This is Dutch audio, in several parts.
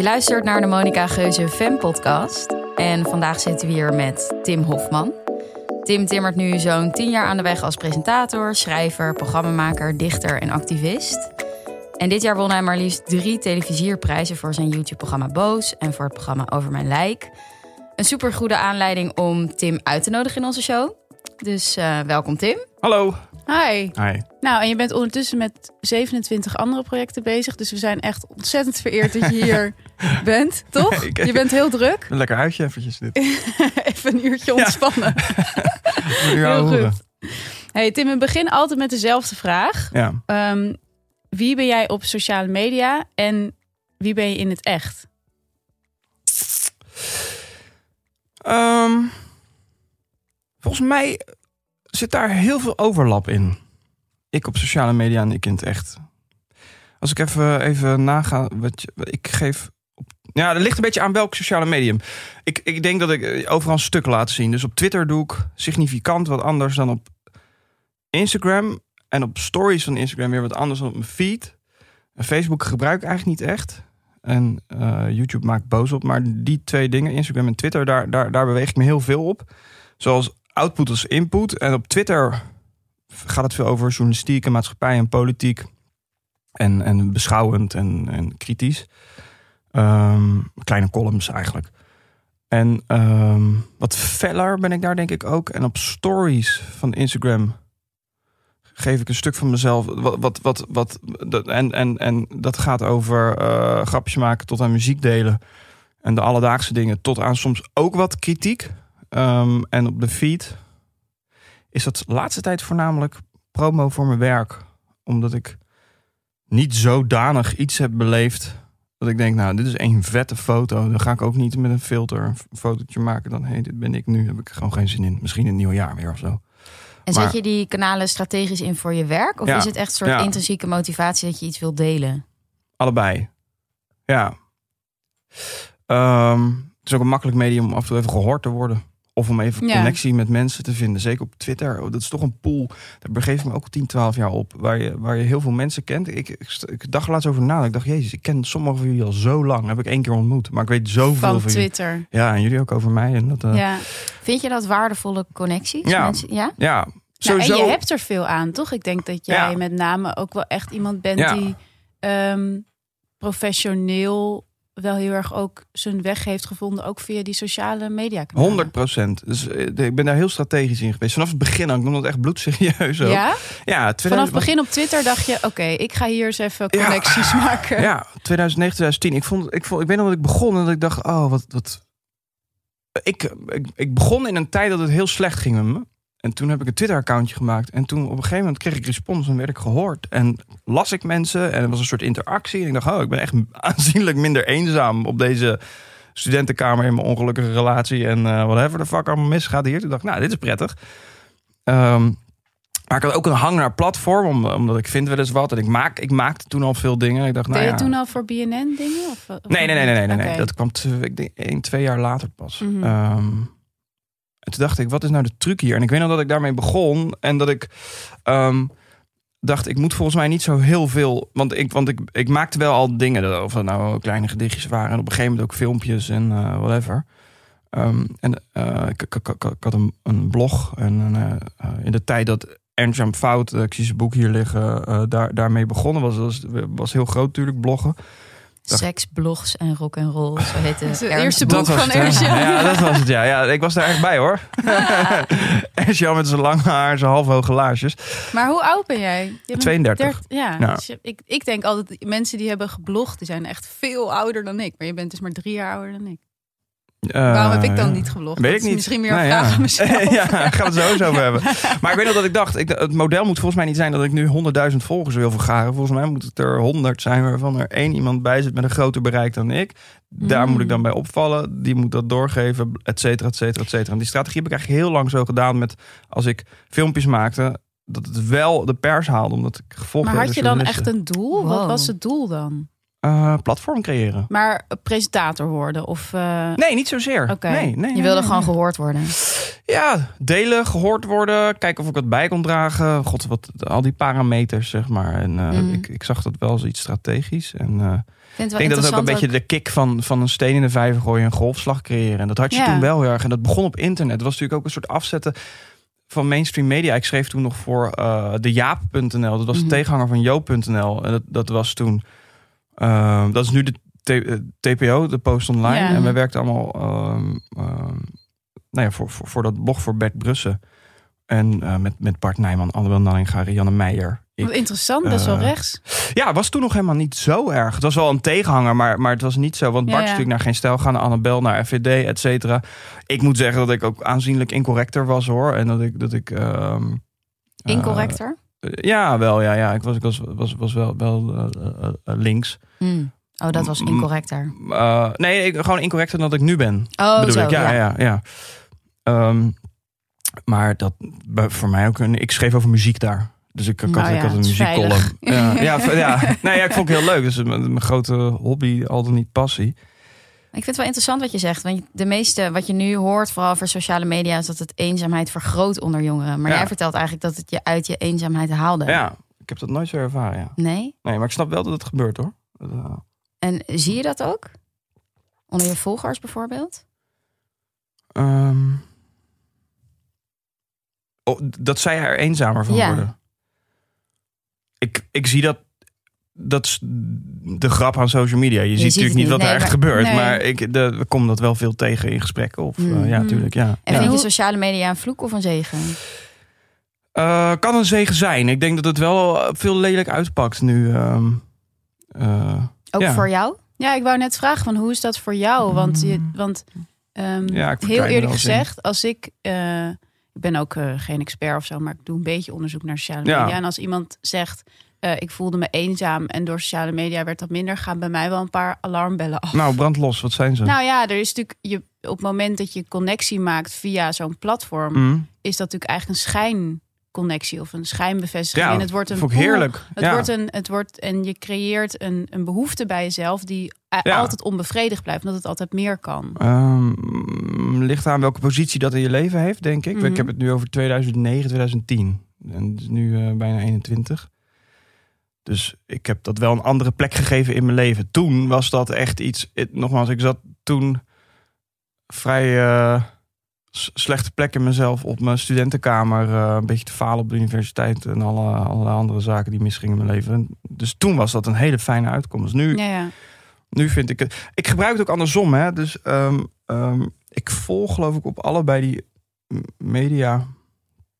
Je luistert naar de Monica Geuze Fem podcast. En vandaag zitten we hier met Tim Hofman. Tim timmert nu zo'n tien jaar aan de weg als presentator, schrijver, programmamaker, dichter en activist. En dit jaar won hij maar liefst drie televisierprijzen voor zijn YouTube-programma Boos en voor het programma Over Mijn Lijk. Een supergoede aanleiding om Tim uit te nodigen in onze show. Dus uh, welkom Tim. Hallo. Hi. Hi. Nou, en je bent ondertussen met 27 andere projecten bezig. Dus we zijn echt ontzettend vereerd dat je hier bent, toch? Je bent heel druk. Een lekker uitje eventjes dit. Even een uurtje ontspannen. Ja. heel goed. Hey Tim, we beginnen altijd met dezelfde vraag. Ja. Um, wie ben jij op sociale media en wie ben je in het echt? Um, volgens mij zit daar heel veel overlap in. Ik op sociale media en ik in het echt. Als ik even, even naga, wat ik geef. Ja, dat ligt een beetje aan welk sociale medium. Ik, ik denk dat ik overal een stuk laat zien. Dus op Twitter doe ik significant wat anders dan op Instagram. En op stories van Instagram weer wat anders dan op mijn feed. En Facebook gebruik ik eigenlijk niet echt. En uh, YouTube maakt boos op. Maar die twee dingen, Instagram en Twitter, daar, daar, daar beweeg ik me heel veel op. Zoals output als input. En op Twitter gaat het veel over journalistiek en maatschappij en politiek. En, en beschouwend en, en kritisch. Um, kleine columns eigenlijk. En um, wat feller ben ik daar denk ik ook. En op stories van Instagram geef ik een stuk van mezelf. Wat, wat, wat, wat, en, en, en dat gaat over uh, grapjes maken tot aan muziek delen. En de alledaagse dingen tot aan soms ook wat kritiek. Um, en op de feed is dat de laatste tijd voornamelijk promo voor mijn werk. Omdat ik niet zodanig iets heb beleefd. Dat ik denk, nou, dit is één vette foto. Dan ga ik ook niet met een filter een fotootje maken. Dan, hé, hey, dit ben ik nu. Heb ik gewoon geen zin in. Misschien in het nieuwe jaar weer of zo. En zet je die kanalen strategisch in voor je werk? Of ja, is het echt een soort ja. intrinsieke motivatie dat je iets wilt delen? Allebei. Ja. Um, het is ook een makkelijk medium om af en toe even gehoord te worden. Of om even Ja. connectie met mensen te vinden. Zeker op Twitter. Oh, dat is toch een pool. Daar begeef ik me ook 10, 12 jaar op. Waar je, waar je heel veel mensen kent. Ik, ik, ik dacht laatst over na. Ik dacht, jezus, ik ken sommigen van jullie al zo lang. Heb ik één keer ontmoet. Maar ik weet zoveel Van van jullie. Twitter. Ja, en jullie ook over mij. En dat, uh, ja. Ja. Vind je dat waardevolle connecties? Ja. Mensen, ja? Nou, sowieso. en je hebt er veel aan, toch? Ik denk dat jij Ja. met name ook wel echt iemand bent Ja. die ehm, professioneel wel heel erg ook zijn weg heeft gevonden, ook via die sociale media. 100 procent. Dus eh, ik ben daar heel strategisch in geweest. Vanaf het begin, ik noem dat echt bloedserieus. Ook. Ja? ja 2000 Vanaf het begin op Twitter dacht je, oké, ik ga hier eens even connecties maken. Ja, 2009, 2010. Ik, vond, ik, vond, ik weet nog dat ik begon en dat ik dacht, oh, wat... wat... Ik, ik, ik begon in een tijd dat het heel slecht ging met me. En toen heb ik een Twitter-accountje gemaakt. En toen op een gegeven moment kreeg ik respons en werd ik gehoord. En las ik mensen en er was een soort interactie. En ik dacht, oh, ik ben echt aanzienlijk minder eenzaam op deze studentenkamer in mijn ongelukkige relatie. En uh, whatever de fuck allemaal misgaat hier. Toen dacht ik, nou, dit is prettig. Um, maar ik had ook een hang naar platform, om, omdat ik vind wel eens wat. En ik, maak, ik maakte toen al veel dingen. Ik dacht, nou Deed ja. je toen al voor BNN dingen? Of, of Nee, nee, nee, nee, nee, nee. Dat kwam ik denk één, twee jaar later pas. Um, en toen dacht ik, wat is nou de truc hier? En ik weet nog dat ik daarmee begon. En dat ik um, dacht, ik moet volgens mij niet zo heel veel... Want ik, want ik, ik maakte wel al dingen, of dat nou kleine gedichtjes waren. En op een gegeven moment ook filmpjes en uh, whatever. Um, en uh, ik, ik, had een, blog. En uh, in de tijd dat Ernst Fout, ik zie zijn boek hier liggen, daar, daarmee begonnen was. was. was heel groot natuurlijk, bloggen. Seks, blogs en rock en roll. Zo heette het eerste boek van Ernst. Ja, dat was het. Ja, ja ik was daar echt bij hoor. Ernst met zijn lang haar, zijn half hoge laarsjes. Maar hoe oud ben jij? Je bent 32. 30, ja, dus je- ik, ik denk altijd, mensen die hebben geblogd, die zijn echt veel ouder dan ik. Maar je bent dus maar drie jaar ouder dan ik. Waarom heb ik dan ja. niet geblogd? Weet Dat ik is niet. Misschien meer een Nou, vraag ja. aan mezelf. ja, daar gaan we het zo eens over hebben. Maar ik weet nog dat ik dacht, ik, het model moet volgens mij niet zijn dat ik nu 100.000 volgers wil vergaren. Volgens mij moet het er 100 zijn waarvan er één iemand bij zit met een groter bereik dan ik. Daar Mm. moet ik dan bij opvallen. Die moet dat doorgeven, et cetera, et cetera, et cetera. En die strategie heb ik eigenlijk heel lang zo gedaan met als ik filmpjes maakte, dat het wel de pers haalde, omdat ik gevolgd Maar had je dan echt een doel? Wat Wow. was het doel dan? Uh, platform creëren. Maar presentator worden of... Uh... Nee, niet zozeer. Nee, nee, je wilde gewoon gehoord worden. Ja, delen, gehoord worden. Kijken of ik wat bij kon dragen. God, wat, al die parameters, zeg maar. En uh, mm. ik, ik zag dat wel als iets strategisch. En ik denk dat het ook een beetje de kick van, van een steen in de vijver gooien en golfslag creëren. En dat had je Ja. toen wel heel erg. En dat begon op internet. Het was natuurlijk ook een soort afzetten van mainstream media. Ik schreef toen nog voor eh de Jaap.nl. Dat was Mhm. de tegenhanger van Joop.nl. En dat, dat was toen... eh, dat is nu de T- eh, TPO, de Post Online. Ja. En wij werkten allemaal ehm, ehm, nou ja, voor, voor, voor dat blog voor Bert Brussen. En eh, met, met Bart Nijman, Annabel Nanninga, Rianne Meijer. ik. Wat interessant, best wel Eh, rechts. Ja, was toen nog helemaal niet zo erg. Het was wel een tegenhanger, maar, maar het was niet zo. Want Bart is ja. natuurlijk naar Geen Stijl gaan, Annabel naar FVD, et cetera. Ik moet zeggen dat ik ook aanzienlijk incorrecter was hoor. En dat ik... Dat ik ehm, Incorrecter. Ja, wel. Ja, ja. Ik was, ik was, was, was wel, wel eh, eh, eh, links. Hmm. Oh, dat was incorrecter. Eh, nee, ik, gewoon incorrecter dan dat ik nu ben. Oh, bedoel zo. ik. Ja, ja. ja, ja. Ehm, maar dat voor mij ook een. Ik schreef over muziek daar. Dus ik, ik, Nou had, ik had een het is muziekcolumn. Ja, ja, ja. Nee, ja, ik vond het heel leuk. Dus mijn, mijn grote hobby, al dan niet passie. Ik vind het wel interessant wat je zegt. Want de meeste wat je nu hoort, vooral voor sociale media, is dat het eenzaamheid vergroot onder jongeren. Maar Ja. jij vertelt eigenlijk dat het je uit je eenzaamheid haalde. Ja, ik heb dat nooit zo ervaren. Ja. Nee? Nee, maar ik snap wel dat het gebeurt hoor. Eh, En zie je dat ook? Onder je volgers bijvoorbeeld? ehm, oh, dat zij er eenzamer van Ja. worden. Ik, ik zie dat. Dat is de grap aan social media. Je, ziet ziet natuurlijk niet wat er Nee, echt maar- gebeurt. nee. Maar ik de, we komen dat wel veel tegen in gesprekken. Of, eh, Mm. ja, natuurlijk. Ja. En ja. vind je sociale media een vloek of een zegen? Eh, kan een zegen zijn. Ik denk dat het wel veel lelijk uitpakt nu. ehm, eh, Ook Ja. voor jou? Ja, ik wou net vragen van hoe is dat voor jou? Want, je, want ehm, Mm. Ja, ik heel er eerlijk in. gezegd, als ik, eh, ik ben ook geen expert of zo, maar ik doe een beetje onderzoek naar sociale Ja. media. En als iemand zegt, eh, ik voelde me eenzaam en door sociale media werd dat minder, gaan bij mij wel een paar alarmbellen af. Nou, brand los. Wat zijn ze? Nou ja, er is natuurlijk je, op het moment dat je connectie maakt via zo'n platform, Mm. is dat natuurlijk eigenlijk een schijnconnectie of een schijnbevestiging. Ja, en het wordt een pool. heerlijk. Het ja. wordt een, het wordt, en je creëert een, een behoefte bij jezelf die Ja. altijd onbevredigd blijft, omdat het altijd meer kan. Ehm, ligt aan welke positie dat in je leven heeft, denk ik. Mhm. Ik heb het nu over 2009, 2010. En het is nu eh, bijna 21. Dus ik heb dat wel een andere plek gegeven in mijn leven. Toen was dat echt iets... het- nogmaals, ik zat toen vrij eh, slechte plek in mezelf op mijn studentenkamer. eh, een beetje te falen op de universiteit en alle, alle andere zaken die misgingen in mijn leven. Dus toen was dat een hele fijne uitkomst. Nu Ja, ja. nu vind ik het. Ik gebruik het ook andersom, hè? Dus ehm, ehm, ik volg, geloof ik, op allebei die media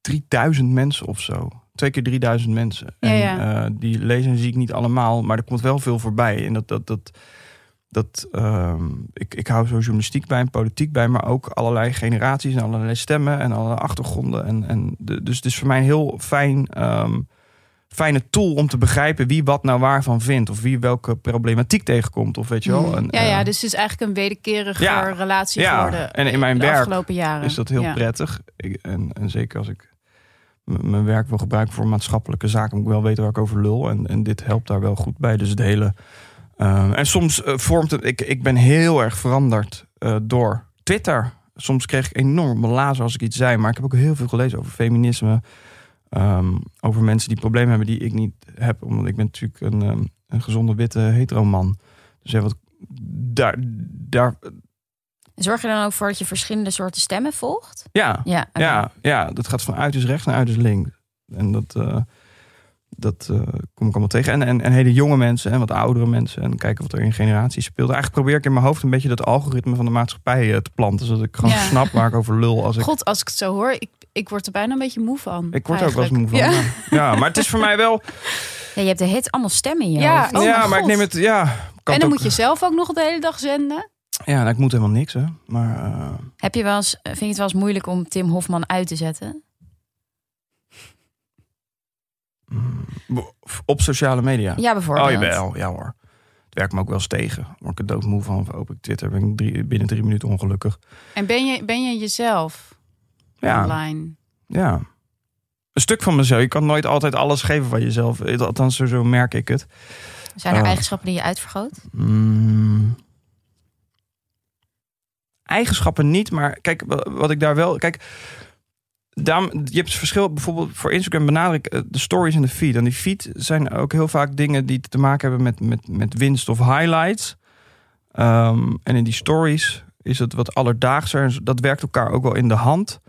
3000 mensen of zo. Twee keer 3000 mensen. Ja, en ja. eh, die lezen zie ik niet allemaal, maar er komt wel veel voorbij. En dat, dat, dat, dat ehm, ik, ik hou zo journalistiek bij en politiek bij, maar ook allerlei generaties en allerlei stemmen en allerlei achtergronden. En, en de, dus het is voor mij een heel fijn. ehm, fijne tool om te begrijpen wie wat nou waarvan vindt. Of wie welke problematiek tegenkomt. Of weet je wel. Mm. En, ja, ja, eh, dus het is eigenlijk een wederkerige Ja. relatie Ja, geworden. en in mijn de werk afgelopen jaren. is dat heel prettig. Ik, en, en zeker als ik mijn werk wil gebruiken voor maatschappelijke zaken, moet ik wel weten waar ik over lul. En, en dit helpt daar wel goed bij. Dus het hele. eh, en soms eh, vormt het. Ik, ik ben heel erg veranderd eh, door Twitter. Soms kreeg ik enorm lazer als ik iets zei. Maar ik heb ook heel veel gelezen over feminisme. ehm, over mensen die problemen hebben die ik niet heb. Omdat ik ben natuurlijk een, ehm, een gezonde witte hetero man. Dus ja, wat, daar, daar, Zorg je dan ook voor dat je verschillende soorten stemmen volgt? ja, Ja. Ja, ja, dat gaat van uiterst rechts naar uiterst links. En dat, eh, dat eh, kom ik allemaal tegen. En, en, en hele jonge mensen en wat oudere mensen. En kijken wat er in generaties speelt. Eigenlijk probeer ik in mijn hoofd een beetje dat algoritme van de maatschappij eh, te planten. Zodat ik gewoon Ja. snap waar ik over lul. Als ik, God, als ik het zo hoor, ik, ik word er bijna een beetje moe van. ik word er ook wel eens moe van. Ja. Maar het is voor mij wel... Ja, je hebt de hit allemaal stemmen in je Ja, hoofd. Oh ja, mijn maar ik neem het... Ja, kan En het dan ook- moet je zelf ook nog de hele dag zenden. Ja, nou, ik moet helemaal niks, hè. Maar... eh, Heb je wel eens, vind je het wel eens moeilijk om Tim Hofman uit te zetten? mm, op sociale media. Ja, bijvoorbeeld. Oh, jawel. Ja hoor. Het werkt me ook wel eens tegen. Word ik er doodmoe van. Of open ik Twitter, ben ik drie, binnen drie minuten ongelukkig. En ben je, ben je jezelf Ja, online? ja. Een stuk van mezelf. Je kan nooit altijd alles geven van jezelf. Althans, zo, zo merk ik het. Zijn er Eh. eigenschappen die je uitvergroot? Mm. Eigenschappen niet, maar kijk, wa- wat ik daar wel. Kijk, daarom, je hebt het verschil. Bijvoorbeeld voor Instagram benadruk ik eh, de stories en de feed. En die feed zijn ook heel vaak dingen die te maken hebben met, met, met winst of highlights. Ehm, en in die stories is het wat alledaagser. Dat werkt elkaar ook wel in de hand.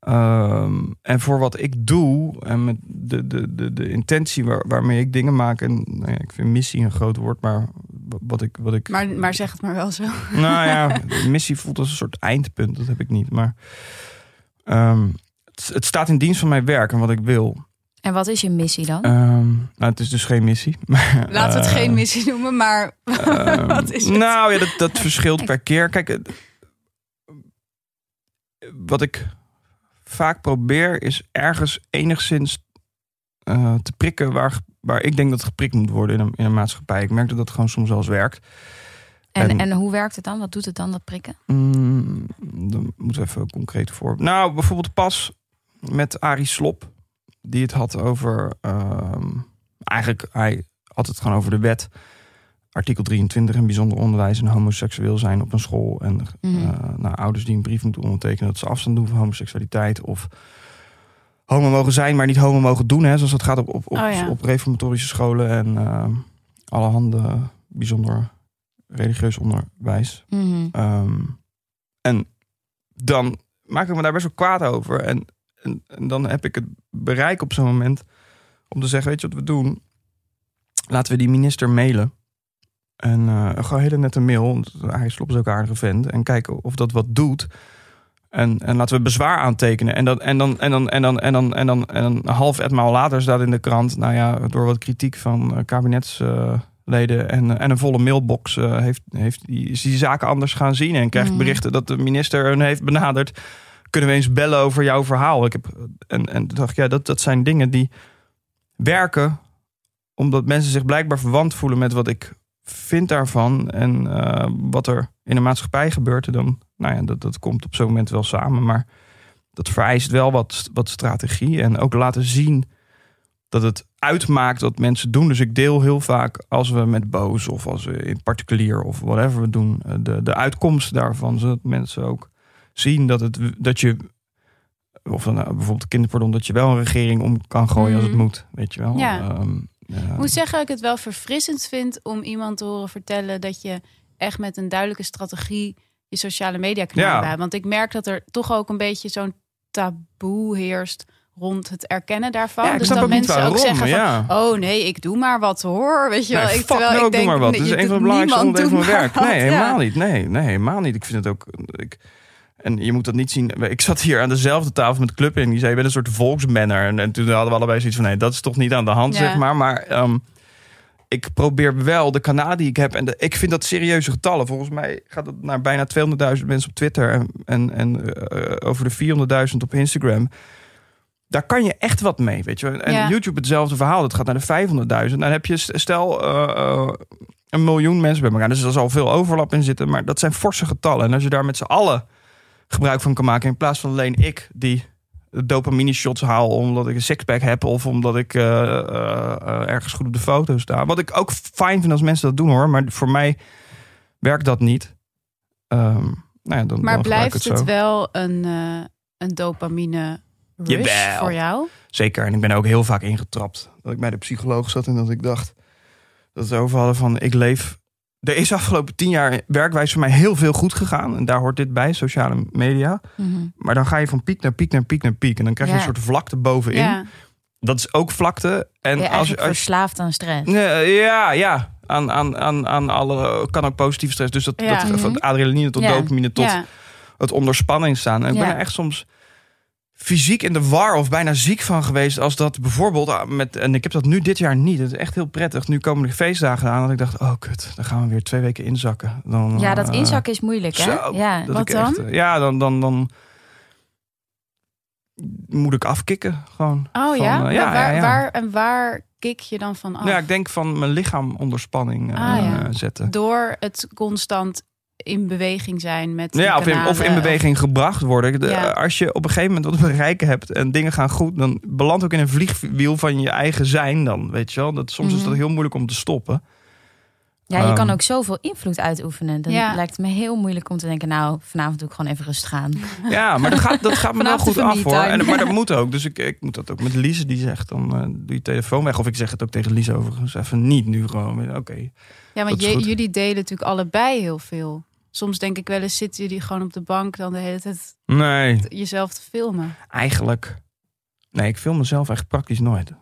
Ehm, en voor wat ik doe en met de, de, de, de intentie waar, waarmee ik dingen maak. En nou ik vind missie een groot woord, maar wat ik. Wat ik Maar, maar zeg het maar wel zo. nou ja, de missie voelt als een soort eindpunt. Dat heb ik niet. Maar ehm, het, het staat in dienst van mijn werk en wat ik wil. En wat is je missie dan? Ehm, nou, het is dus geen missie. Maar, Laten we het geen missie noemen, maar Ehm, Wat is het? Nou ja, dat, dat verschilt per keer. Kijk, wat ik vaak probeer is ergens enigszins eh, te prikken waar, waar ik denk dat geprikt moet worden in een, in een maatschappij. Ik merk dat dat gewoon soms wel eens werkt. en, en- en hoe werkt het dan? Wat doet het dan, dat prikken? Mm, dan moeten we even concreet voor. Nou, bijvoorbeeld pas met Arie Slop, die het had over. ehm, eigenlijk, hij had het gewoon over de wet. Artikel 23 en bijzonder onderwijs en homoseksueel zijn op een school. En Mhm. eh, nou, ouders die een brief moeten ondertekenen dat ze afstand doen van homoseksualiteit. Of homo mogen zijn, maar niet homo mogen doen. Hè, zoals dat gaat op, op, op, Oh ja. op reformatorische scholen en ehm allerhande bijzonder religieus onderwijs. Mhm. Ehm, en dan maak ik me daar best wel kwaad over. En, en, en dan heb ik het bereik op zo'n moment om te zeggen: Weet je wat we doen? Laten we die minister mailen. En eh gewoon hele nette mail. want Hij is ook een aardige vent. En kijken of dat wat doet. En, en laten we bezwaar aantekenen. En dan, en dan, en dan, en dan, en dan, en dan, en dan een half etmaal later staat in de krant. Nou ja, door wat kritiek van eh, kabinetsleden en, eh, en een volle mailbox eh, heeft, heeft die, is die zaken anders gaan zien. En krijgt Mhm. berichten dat de minister hun heeft benaderd. Kunnen we eens bellen over jouw verhaal? Ik heb, en, en toen dacht ik, ja, dat, dat zijn dingen die werken omdat mensen zich blijkbaar verwant voelen met wat ik vind daarvan en wat er in de maatschappij gebeurt. En dan, nou ja, dat, dat komt op zo'n moment wel samen, maar dat vereist wel wat, wat strategie en ook laten zien dat het uitmaakt wat mensen doen. Dus ik deel heel vaak als we met boos of als we in particulier of whatever we doen, eh, de, de uitkomst daarvan, zodat mensen ook zien dat, het, dat je, of dan nou, bijvoorbeeld kinderpardon, dat je wel een regering om kan gooien als het Mhm. moet, weet je wel. Ja. Ehm, ja. Ik moet zeggen dat ik het wel verfrissend vind om iemand te horen vertellen dat je echt met een duidelijke strategie je sociale media kanaal Ja. bij. Want ik merk dat er toch ook een beetje zo'n taboe heerst rond het erkennen daarvan. Ja, dus dat mensen ook zeggen van, ja. oh nee, ik doe maar wat hoor. Weet je wel, ik, terwijl no, ik denk, maar wat. nee, is een van de belangrijkste onderdelen van mijn werk. Nee, ja. helemaal niet. Nee, nee, helemaal niet. Ik vind het ook... Ik, en je moet dat niet zien. Ik zat hier aan dezelfde tafel met Club en die zei: Je bent een soort volksmanner. En, en toen hadden we allebei zoiets van: Nee, dat is toch niet aan de hand, zeg maar. Maar ehm, ik probeer wel de kanaal die ik heb. En de, ik vind dat serieuze getallen. Volgens mij gaat het naar bijna 200.000 mensen op Twitter. En, en, en eh, over de 400.000 op Instagram. Daar kan je echt wat mee, weet je. En Ja. YouTube hetzelfde verhaal. Dat gaat naar de 500.000. Dan heb je, stel, eh, eh, een miljoen mensen bij elkaar. Dus er zal veel overlap in zitten. Maar dat zijn forse getallen. En als je daar met z'n allen gebruik van kan maken... in plaats van alleen ik die dopamine shots haal... omdat ik een sixpack heb... of omdat ik eh, eh, ergens goed op de foto sta. Wat ik ook fijn vind als mensen dat doen, hoor. Maar voor mij werkt dat niet. Ehm, nou ja, dan, Maar dan blijft het wel een, eh, een dopamine rush Jawel. voor jou? Zeker. En ik ben ook heel vaak ingetrapt. Dat ik bij de psycholoog zat en dat ik dacht... dat we over hadden van ik leef... Er is afgelopen tien jaar werkwijs voor mij heel veel goed gegaan. En daar hoort dit bij, sociale media. Mhm. Maar dan ga je van piek naar piek naar piek naar piek. En dan krijg je Ja. een soort vlakte bovenin. Ja. Dat is ook vlakte. En je als, als, verslaafd aan stress? Ja, ja. Aan, aan, aan, aan alle... Kan ook positieve stress. Dus dat, Ja. dat van Mhm. adrenaline tot dopamine tot het onder spanning staan. En ik ben er echt soms fysiek in de war of bijna ziek van geweest. Als dat bijvoorbeeld ah, met. En ik heb dat nu dit jaar niet. Het is echt heel prettig. Nu komen de feestdagen aan. Dat ik dacht, oh kut, dan gaan we weer twee weken inzakken. Dan, Ja, dat eh, inzakken is moeilijk, hè? zo, Ja. Wat dan? echt, eh, ja, dan, dan, dan moet ik afkicken. Gewoon. Oh Van, ja? eh, ja, waar, ja, ja. Waar, en waar kik je dan van af? Ja, ik denk van mijn lichaam onder spanning Ah, ja. zetten. Door het constant in beweging zijn met die Ja, of in, of in kanalen, beweging gebracht worden. De- Ja. Als je op een gegeven moment wat bereiken hebt en dingen gaan goed, dan belandt ook in een vliegwiel van je eigen zijn dan, weet je wel. Dat, soms is Mhm. dat heel moeilijk om te stoppen. Ja, je kan Ehm. ook zoveel invloed uitoefenen. Dan Ja. lijkt het me heel moeilijk om te denken... nou, vanavond doe ik gewoon even rustig aan. Ja, maar dat gaat, dat gaat me wel Vanavond goed af hoor. En, maar dat moet ook. Dus ik, ik moet dat ook met Lise, die zegt dan eh, doe je telefoon weg. Of ik zeg het ook tegen Lise overigens. Even niet nu gewoon. Oké. Ja, goed. jullie delen natuurlijk allebei heel veel. Soms denk ik wel eens zitten jullie gewoon op de bank dan de hele tijd Nee, jezelf te filmen. eigenlijk. Nee, ik film mezelf echt praktisch nooit.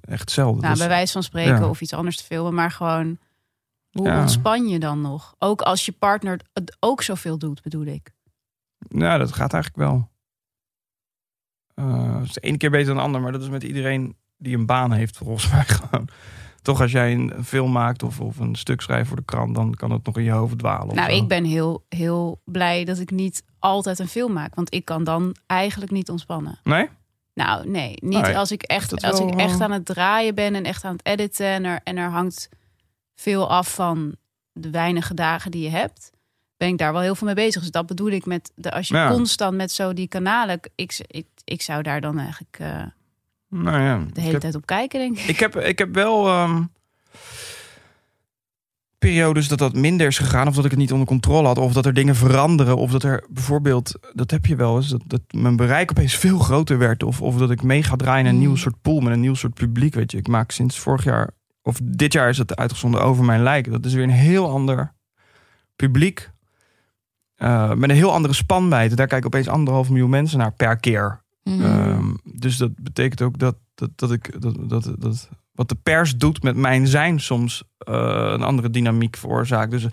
Echt zelden. Nou, Dus- bij wijze van spreken ja. of iets anders te filmen, maar gewoon hoe Ja. ontspan je dan nog? Ook als je partner het ook zoveel doet, bedoel ik. Nou, dat gaat eigenlijk wel. Eh, het is de ene keer beter dan de ander, maar dat is met iedereen die een baan heeft, volgens mij gewoon. Toch als jij een film maakt of, of een stuk schrijft voor de krant, dan kan het nog in je hoofd dwalen. Nou, ik ben heel, heel blij dat ik niet altijd een film maak, want ik kan dan eigenlijk niet ontspannen. Nee? Nou, nee, niet Nee, als ik echt, als ik echt eh, aan het draaien ben en echt aan het editen en er, en er hangt veel af van de weinige dagen die je hebt, ben ik daar wel heel veel mee bezig. Dus dat bedoel ik met de, als je Ja. constant met zo die kanalen, ik, ik, ik zou daar dan eigenlijk eh, Nou ja. de hele heb- tijd op kijken, denk ik. Ik heb, ik heb wel ehm, periodes dat dat minder is gegaan. Of dat ik het niet onder controle had. Of dat er dingen veranderen. Of dat er bijvoorbeeld, dat heb je wel eens, dat, dat mijn bereik opeens veel groter werd. Of, of dat ik mee ga draaien in een Mm. nieuw soort pool met een nieuw soort publiek. Weet je, ik maak sinds vorig jaar, of dit jaar is het uitgezonden over mijn lijk. Dat is weer een heel ander publiek. Eh, met een heel andere spanwijdte. Daar kijken opeens anderhalf miljoen mensen naar per keer. Mhm. Ehm, dus dat betekent ook dat, dat, dat ik dat, dat, dat wat de pers doet met mijn zijn soms eh, een andere dynamiek veroorzaakt. Dus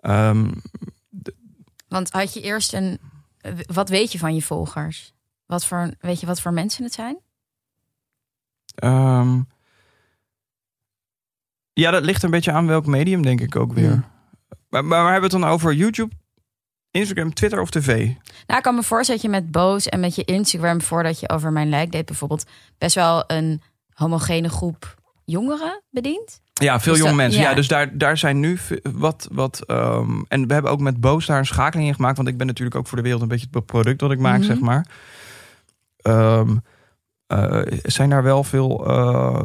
ehm, Want had je eerst een... Wat weet je van je volgers? Wat voor, weet je wat voor mensen het zijn? ehm, ja, dat ligt een beetje aan welk medium, denk ik ook weer. Maar, maar waar hebben we het dan over? YouTube, Instagram, Twitter of tv? Nou, ik kan me voorstellen dat je met Boos en met je Instagram... voordat je over mijn lijk deed bijvoorbeeld... best wel een homogene groep jongeren bedient. Ja, veel Dus jonge dat- mensen. Ja, ja. dus daar, daar zijn nu wat. wat ehm, en we hebben ook met Boos daar een schakeling in gemaakt. Want ik ben natuurlijk ook voor de wereld een beetje het product dat ik maak, Mhm. zeg maar. Ehm, eh, zijn daar wel veel eh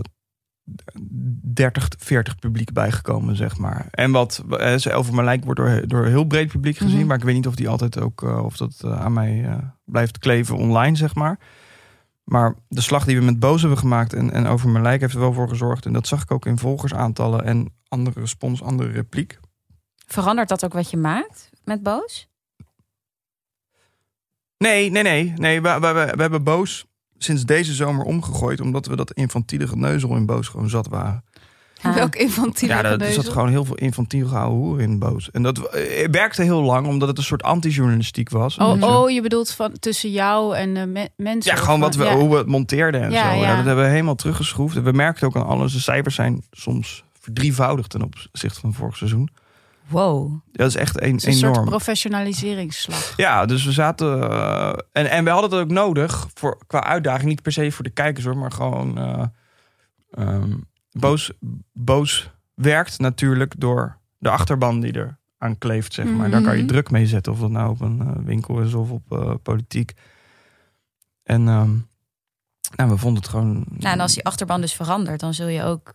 30, 40 publiek bijgekomen, zeg maar. En wat uh, over mijn lijk wordt door, door een heel breed publiek gezien. Mhm. Maar ik weet niet of die altijd ook eh, of dat eh, aan mij eh, blijft kleven online, zeg maar. Maar de slag die we met Boos hebben gemaakt en, en over mijn lijk heeft er wel voor gezorgd. En dat zag ik ook in volgersaantallen en andere respons, andere repliek. Verandert dat ook wat je maakt met Boos? Nee, nee, nee. nee we, we, we, we hebben Boos sinds deze zomer omgegooid. Omdat we dat infantiele geneuzel in Boos gewoon zat waren. Ah. Welk infantiele Ja, er zat gewoon heel veel infantiel gehouden hoer in Boos. En dat eh, werkte heel lang, omdat het een soort anti-journalistiek was. Oh, Dus, oh, je bedoelt van tussen jou en de me- mensen? Ja, gewoon van- wat we, ja. hoe we het monteerden en Ja, zo. Ja, ja. dat hebben we helemaal teruggeschroefd. En we merkten ook aan alles. De cijfers zijn soms verdrievoudigd ten opzichte van vorig seizoen. Wow. Dat is echt een, is een soort enorm. professionaliseringsslag. Ja, dus we zaten. eh, en, en we hadden het ook nodig voor, qua uitdaging. Niet per se voor de kijkers hoor, maar gewoon. eh, ehm, boos, boos werkt natuurlijk door de achterban die er aan kleeft, zeg maar. Daar kan je Mhm. druk mee zetten, of dat nou op een eh, winkel is of op politiek. En ehm, nou, we vonden het gewoon. Nou, en als die achterban dus verandert, dan zul je ook...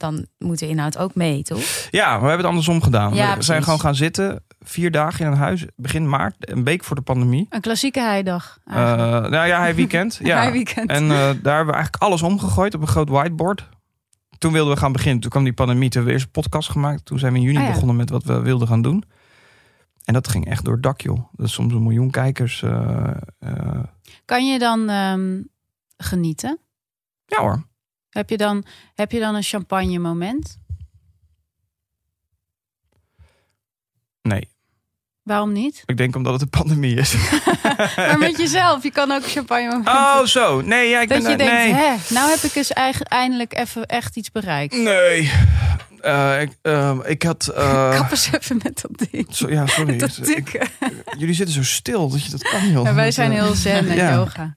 dan moet de inhoud ook mee, toch? Ja, maar we hebben het andersom gedaan. Ja, we precies. zijn gewoon gaan zitten, vier dagen in een huis, begin maart, een week voor de pandemie. Een klassieke heidag. Eh eigenlijk. nou ja, hij weekend. Ja. Hij weekend. En eh, daar hebben we eigenlijk alles omgegooid op een groot whiteboard. Toen wilden we gaan beginnen. Toen kwam die pandemie. Toen hebben we eerst een podcast gemaakt. Toen zijn we in juni Ah, ja. begonnen met wat we wilden gaan doen. En dat ging echt door het dak, joh. Dat is soms een miljoen kijkers. eh, eh, Kan je dan ehm, genieten? ja hoor. Heb je dan, heb je dan een champagne moment? Nee, Waarom niet? ik denk omdat het een pandemie is. maar met jezelf, je kan ook champagne. Oh, zo. Nee, ja, ik dat ben... je denkt, nee. hè, nou heb ik dus eigen- eindelijk even echt iets bereikt. Nee. Eh, ik, ehm, ik had... eh, Kap eens even met dat ding. zo, ja, sorry. Dat Ik- tikken. jullie zitten zo stil dat je dat kan, joh. Ja, wij zijn heel zen met Ja. yoga.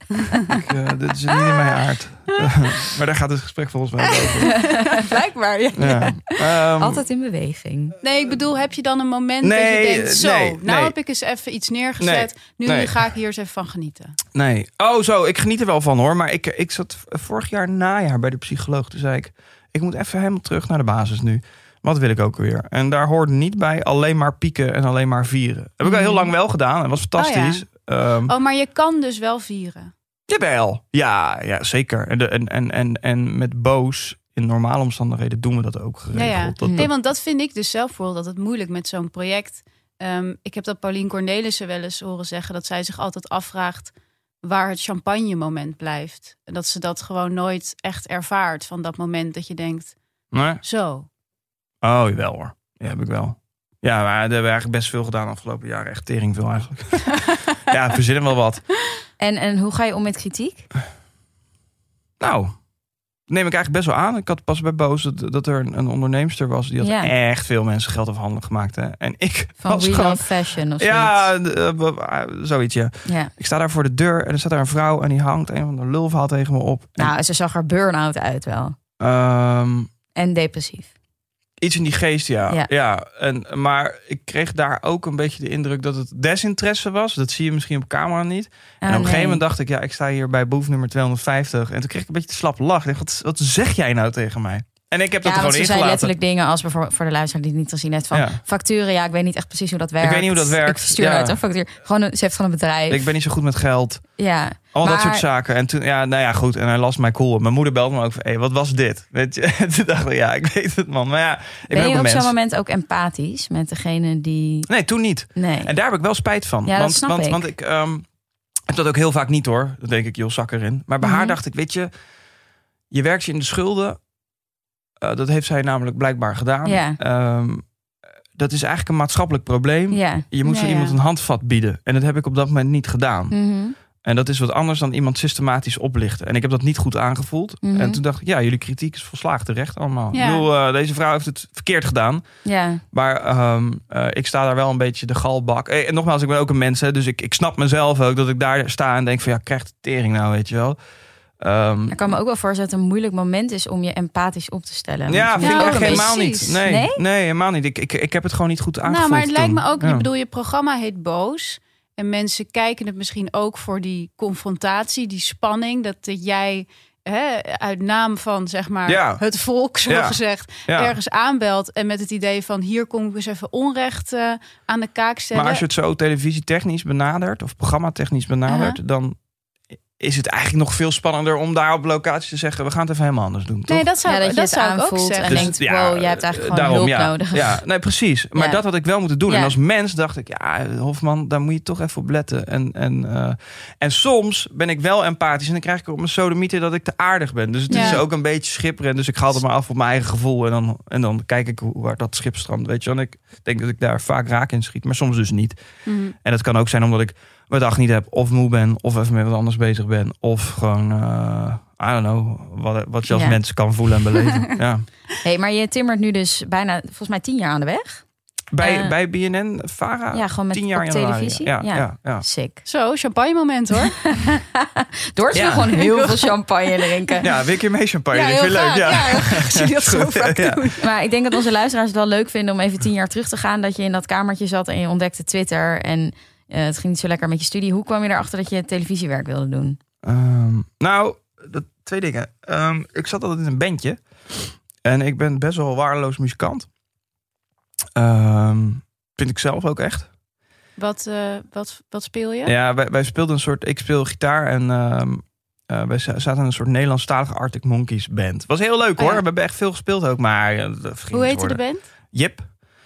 ik, eh, dit is niet in mijn aard. maar daar gaat het gesprek volgens mij over. Blijkbaar, ja. Ja. Ehm, Altijd in beweging. Nee, ik bedoel, heb je dan een moment dat je denkt... Zo, nee, nou nee. heb ik eens even iets neergezet. Nu nee. ga ik hier eens even van genieten. Nee. Oh, zo. Ik geniet er wel van hoor. Maar ik, ik zat vorig jaar najaar bij de psycholoog. Toen zei ik, ik moet even helemaal terug naar de basis nu. Wat wil ik ook weer? En daar hoorde niet bij alleen maar pieken en alleen maar vieren. Heb ik wel heel lang wel gedaan. En was fantastisch. Ehm, Oh, maar je kan dus wel vieren. Jawel. Ja, ja zeker. En, de, en, en, en, en met boos in normale omstandigheden doen we dat ook geregeld. Ja, ja. Dat, dat- Nee, want dat vind ik dus zelf bijvoorbeeld dat het moeilijk met zo'n project. Ehm, ik heb dat Paulien Cornelissen wel eens horen zeggen dat zij zich altijd afvraagt waar het champagne moment blijft. En dat ze dat gewoon nooit echt ervaart van dat moment dat je denkt, Nee? zo. Oh, jawel hoor. Ja, heb ik wel. Ja, maar daar hebben we eigenlijk best veel gedaan de afgelopen jaren. Echt tering veel eigenlijk. ja, verzinnen wel wat. En, en hoe ga je om met kritiek? Nou, neem ik eigenlijk best wel aan. Ik had pas bij Boos dat, dat er een, onderneemster was... die had Ja. echt veel mensen geld afhandig gemaakt. Hè. En ik Van was gewoon... Fashion of Ja, eh, zoiets ja. zoiets? Ja. Ik sta daar voor de deur en er staat daar een vrouw... en die hangt een van de lulverhaal tegen me op. En, Nou, ze zag er burn-out uit wel. ehm, En depressief. Iets in die geest, ja. Ja. ja. en, maar ik kreeg daar ook een beetje de indruk dat het desinteresse was. Dat zie je misschien op camera niet. en op een gegeven moment dacht ik, ja, ik sta hier bij boef nummer 250. En toen kreeg ik een beetje de slappe lach. Ik dacht, wat, wat zeg jij nou tegen mij? En ik heb dat ja, er gewoon ze zei ingelaten. letterlijk dingen als bijvoorbeeld voor de luisteraar die het niet gezien heeft van Ja. facturen. Ja, ik weet niet echt precies hoe dat werkt. weet niet hoe dat werkt. Ik verstuur Ja. uit een factuur. Gewoon, een- ze heeft gewoon een bedrijf. Ik ben niet zo goed met geld. Ja, Al dat soort zaken. En toen, ja, nou ja, goed. En hij las mij cool. Mijn moeder belde me ook van, hé, wat was dit? Weet je? En toen dacht ik, ja, ik weet het, man. Maar ja, ik ben, je op zo'n moment ook empathisch met degene die... Nee, toen niet. Nee. En daar heb ik wel spijt van. Ja, dat want, snap want, ik. want ik ehm, heb dat ook heel vaak niet hoor. Dat denk ik, joh, zak erin. Maar bij haar Mhm. dacht ik, weet je, je werkt je in de schulden. Eh, dat heeft zij namelijk blijkbaar gedaan. Ja. Ehm, dat is eigenlijk een maatschappelijk probleem. Ja. Je moet Ja, zo ja. iemand een handvat bieden. En dat heb ik op dat moment niet gedaan. Mhm. En dat is wat anders dan iemand systematisch oplichten. En ik heb dat niet goed aangevoeld. Mhm. En toen dacht ik, ja, jullie kritiek is volslagen terecht allemaal. Ja. Ik bedoel, eh, deze vrouw heeft het verkeerd gedaan. Ja. Maar ehm, eh, ik sta daar wel een beetje de galbak. En nogmaals, ik ben ook een mens. Hè, dus ik, ik snap mezelf ook dat ik daar sta en denk van... ja, krijg de tering nou, weet je wel. Ehm, Ik kan me ook wel voorstellen dat het een moeilijk moment is om je empathisch op te stellen. ja, vind ik echt helemaal niet. Nee, Nee? nee? helemaal niet. Ik, ik, ik heb het gewoon niet goed aangevoeld Nou, maar het lijkt me ook, Ja. je bedoel, je programma heet Boos. En mensen kijken het misschien ook voor die confrontatie, die spanning. Dat jij hè, uit naam van zeg maar Ja. het volk, zo Ja. gezegd, Ja. ergens aanbelt. En met het idee van hier kom ik eens even onrecht eh, aan de kaak stellen. Maar als je het zo televisietechnisch benadert... of programmatechnisch benadert... dan is het eigenlijk nog veel spannender om daar op locatie te zeggen... we gaan het even helemaal anders doen, toch? nee, dat zou, Ja, dat je dat zou ik ook zeggen. en Dus, denkt, ja, wow, jij hebt eigenlijk gewoon daarom, hulp ja. nodig. Ja, nee, precies. Maar Ja. dat had ik wel moeten doen. Ja. En als mens dacht ik, ja, Hofman, daar moet je toch even op letten. En, en, eh, en soms ben ik wel empathisch en dan krijg ik op mijn sodomieter dat ik te aardig ben. Dus het Ja. is ook een beetje schipperen. Dus ik ga het maar af op mijn eigen gevoel. En dan, en dan kijk ik hoe, waar dat schip strandt, weet je. En ik denk dat ik daar vaak raak in schiet, maar soms dus niet. Mhm. En dat kan ook zijn omdat ik mijn dag niet heb, of moe ben, of even met wat anders bezig ben. Of gewoon, eh, I don't know, wat, wat je als Ja. mens kan voelen en beleven. ja. Hey, maar je timmert nu dus bijna, volgens mij tien jaar aan de weg. Bij, Eh, bij BNN, Vara, Ja, gewoon met tien jaar op in januari. televisie. Ja, ja. Ja, Sick. Zo, champagne moment hoor. Doort wil Ja. gewoon heel veel champagne drinken. Ja, een keer mee champagne. Ja, ik heel leuk. Ja. Ja, heel graag. Als jullie dat zo vaak Ja. doen. Maar ik denk dat onze luisteraars het wel leuk vinden om even tien jaar terug te gaan. Dat je in dat kamertje zat en je ontdekte Twitter. En het ging niet zo lekker met je studie. Hoe kwam je erachter dat je televisiewerk wilde doen? Ehm, nou, dat, twee dingen. Ehm, ik zat altijd in een bandje. En ik ben best wel waardeloos muzikant. Ehm, vind ik zelf ook echt. Wat, eh, wat, wat speel je? Ja, wij, wij speelden een soort... Ik speel gitaar en... ehm, eh, wij za- zaten in een soort Nederlandstalige Arctic Monkeys band. Was heel leuk Oh, hoor. ja. We hebben echt veel gespeeld ook. Maar eh, dat ging Hoe heette de band? Jip.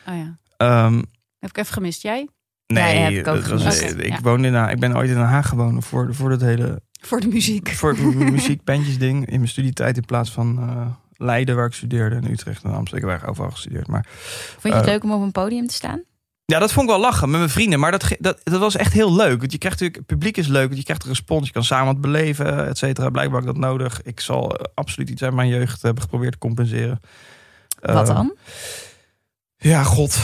Oh ja, Ehm, heb ik even gemist. Jij? Nee, ik ook dat was, gemist. Oké, ik, ja. woonde in, Den- ik ben ooit in Den Haag gewoond voor, voor dat hele Voor de muziek. voor het mu- muziekbandjes ding in mijn studietijd in plaats van eh, Leiden waar ik studeerde en Utrecht en Amsterdam. Ik heb overal gestudeerd. Maar Vond je het Eh, leuk om op een podium te staan? ja, dat vond ik wel lachen met mijn vrienden. Maar dat, dat, dat was echt heel leuk. Want je krijgt natuurlijk, het publiek is leuk. Want je krijgt een respons. Je kan samen wat beleven, et cetera. Blijkbaar heb ik dat nodig. Ik zal eh, absoluut iets uit mijn jeugd hebben geprobeerd te compenseren. Wat dan? Ja, god.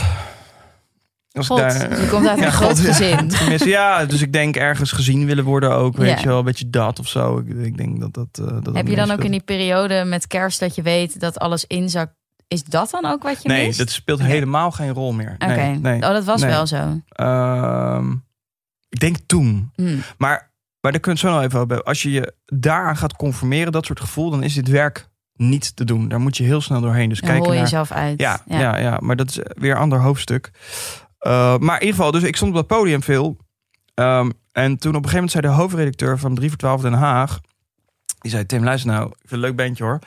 Als God, ik daar, Je komt uit een Ja, groot ja. gezin. Ja, dus ik denk ergens gezien willen worden ook, weet Ja. je wel, een beetje dat of zo. Ik, ik denk dat dat. eh, dat Heb je dan ook in die periode met kerst dat je weet dat alles inzakt? Is dat dan ook wat je Nee, mist? dat speelt helemaal geen rol meer. Nee, nee. Oh, dat was nee. wel zo. Ehm, ik denk toen. Hm. Maar, maar daar kun je het zo nog even over hebben. Als je je daaraan gaat conformeren, dat soort gevoel, dan is dit werk niet te doen. Daar moet je heel snel doorheen. Dus je naar. jezelf uit. Ja, ja. Ja, maar dat is weer een ander hoofdstuk. Uh, maar in ieder geval, dus ik stond op dat podium veel. Um, en toen op een gegeven moment zei de hoofdredacteur van 3 voor 12 Den Haag... die zei, Tim, luister nou, ik vind een leuk bandje hoor...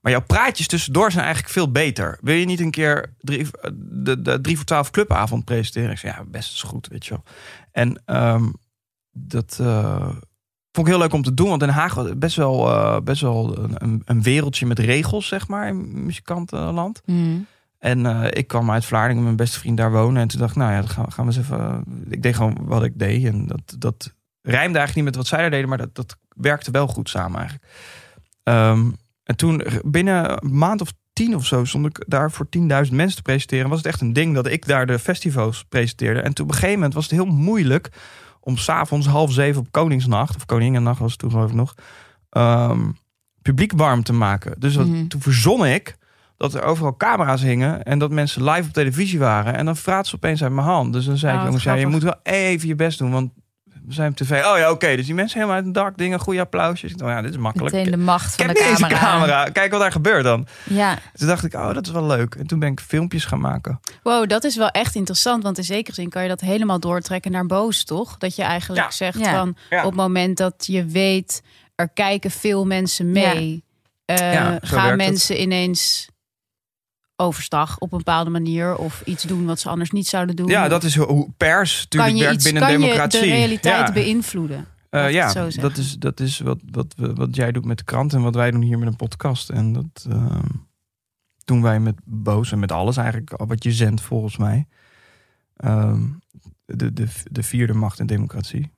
maar jouw praatjes tussendoor zijn eigenlijk veel beter. Wil je niet een keer drie, de, de 3 voor 12 clubavond presenteren? Ik zei, ja, best is goed, weet je wel. En um, dat... Uh, Vond ik heel leuk om te doen, want Den Haag was best wel, best wel een, een, wereldje met regels, zeg maar, in muzikantenland. Mm. En uh, ik kwam uit Vlaardingen, mijn beste vriend daar wonen. En toen dacht ik, nou ja, dan gaan, gaan we eens even... Uh, ik deed gewoon wat ik deed. En dat, dat rijmde eigenlijk niet met wat zij daar deden, maar dat, dat werkte wel goed samen eigenlijk. Um, en toen, binnen een maand of tien of zo, stond ik daar voor 10.000 mensen te presenteren. Was het echt een ding dat ik daar de festivals presenteerde. En toen op een gegeven moment was het heel moeilijk om s'avonds half zeven op Koningsnacht, of Koningennacht was het toen geloof ik nog, um, publiek warm te maken. Dus dat, Mhm. mm -hmm. toen verzon ik dat er overal camera's hingen en dat mensen live op televisie waren. En dan vraat ze opeens uit mijn hand. Dus dan zei Oh, ik, jongens, ja, je moet wel even je best doen, want we zijn op tv. Oh ja, oké. Dus die mensen helemaal uit een dak dingen, goede applausjes. Ik dacht, ja, dit is makkelijk. Meteen de macht ik van heb de camera. camera. Kijk wat daar gebeurt dan. Ja, Toen dacht ik, oh, dat is wel leuk. En toen ben ik filmpjes gaan maken. Wow, dat is wel echt interessant. Want in zekere zin kan je dat helemaal doortrekken naar boos, toch? Dat je eigenlijk Ja. zegt Ja. van Ja. op het moment dat je weet, er kijken veel mensen mee. eh, gaan het. mensen ineens overstag op een bepaalde manier of iets doen wat ze anders niet zouden doen. Ja, dat is hoe- pers natuurlijk kan je werkt iets, binnen kan je democratie. de realiteit ja. beïnvloeden. Eh, ja, dat is, dat is wat, wat, wat jij doet met de krant en wat wij doen hier met een podcast. En dat ehm, doen wij met Boos en met alles eigenlijk, wat je zendt volgens mij. Ehm, de, de, de vierde macht in democratie.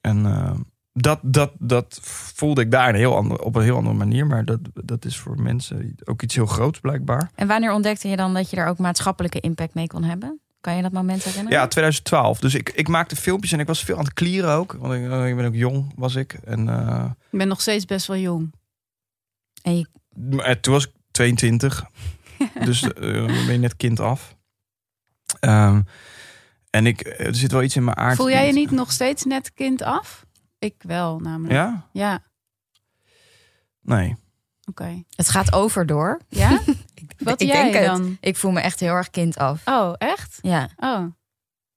En ehm, dat, dat, dat voelde ik daar een heel ander, op een heel andere manier. Maar dat, dat is voor mensen ook iets heel groots blijkbaar. en wanneer ontdekte je dan dat je daar ook maatschappelijke impact mee kon hebben? Kan je dat moment herinneren? Ja, 2012. Dus ik, ik maakte filmpjes en ik was veel aan het klieren ook. Want ik, ik ben ook jong, was ik. En eh, Ik ben nog steeds best wel jong. En je, Maar eh, toen was ik 22. dus eh, ben je net kind af. Ehm, en ik, er zit wel iets in mijn aard. Voel jij je niet nog steeds net kind af? Ik wel, namelijk. Ja? Ja, Nee. oké. het gaat over door. Ja? Wat ik jij denk het. dan? Ik voel me echt heel erg kind af. Oh, echt? Ja. Oh.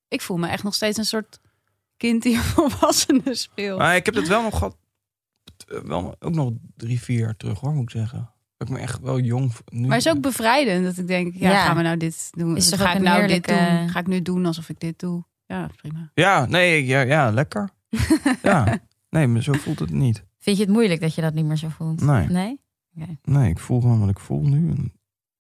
Ik voel me echt nog steeds een soort kind die een volwassene speelt. Maar ik heb het wel nog gehad. eh, Wel, ook nog drie, vier jaar terug hoor, moet ik zeggen. Dat ik me echt wel jong. Nu. Maar het is ook bevrijdend dat ik denk, ja, Ja. gaan we nou dit doen? Is toch ga ik nou heerlijke- dit doen? Ga ik nu doen alsof ik dit doe? Ja, prima. Ja, nee, ja, ja lekker. Ja. Nee, maar zo voelt het niet. Vind je het moeilijk dat je dat niet meer zo voelt? Nee. Nee? Nee, ik voel gewoon wat ik voel nu. En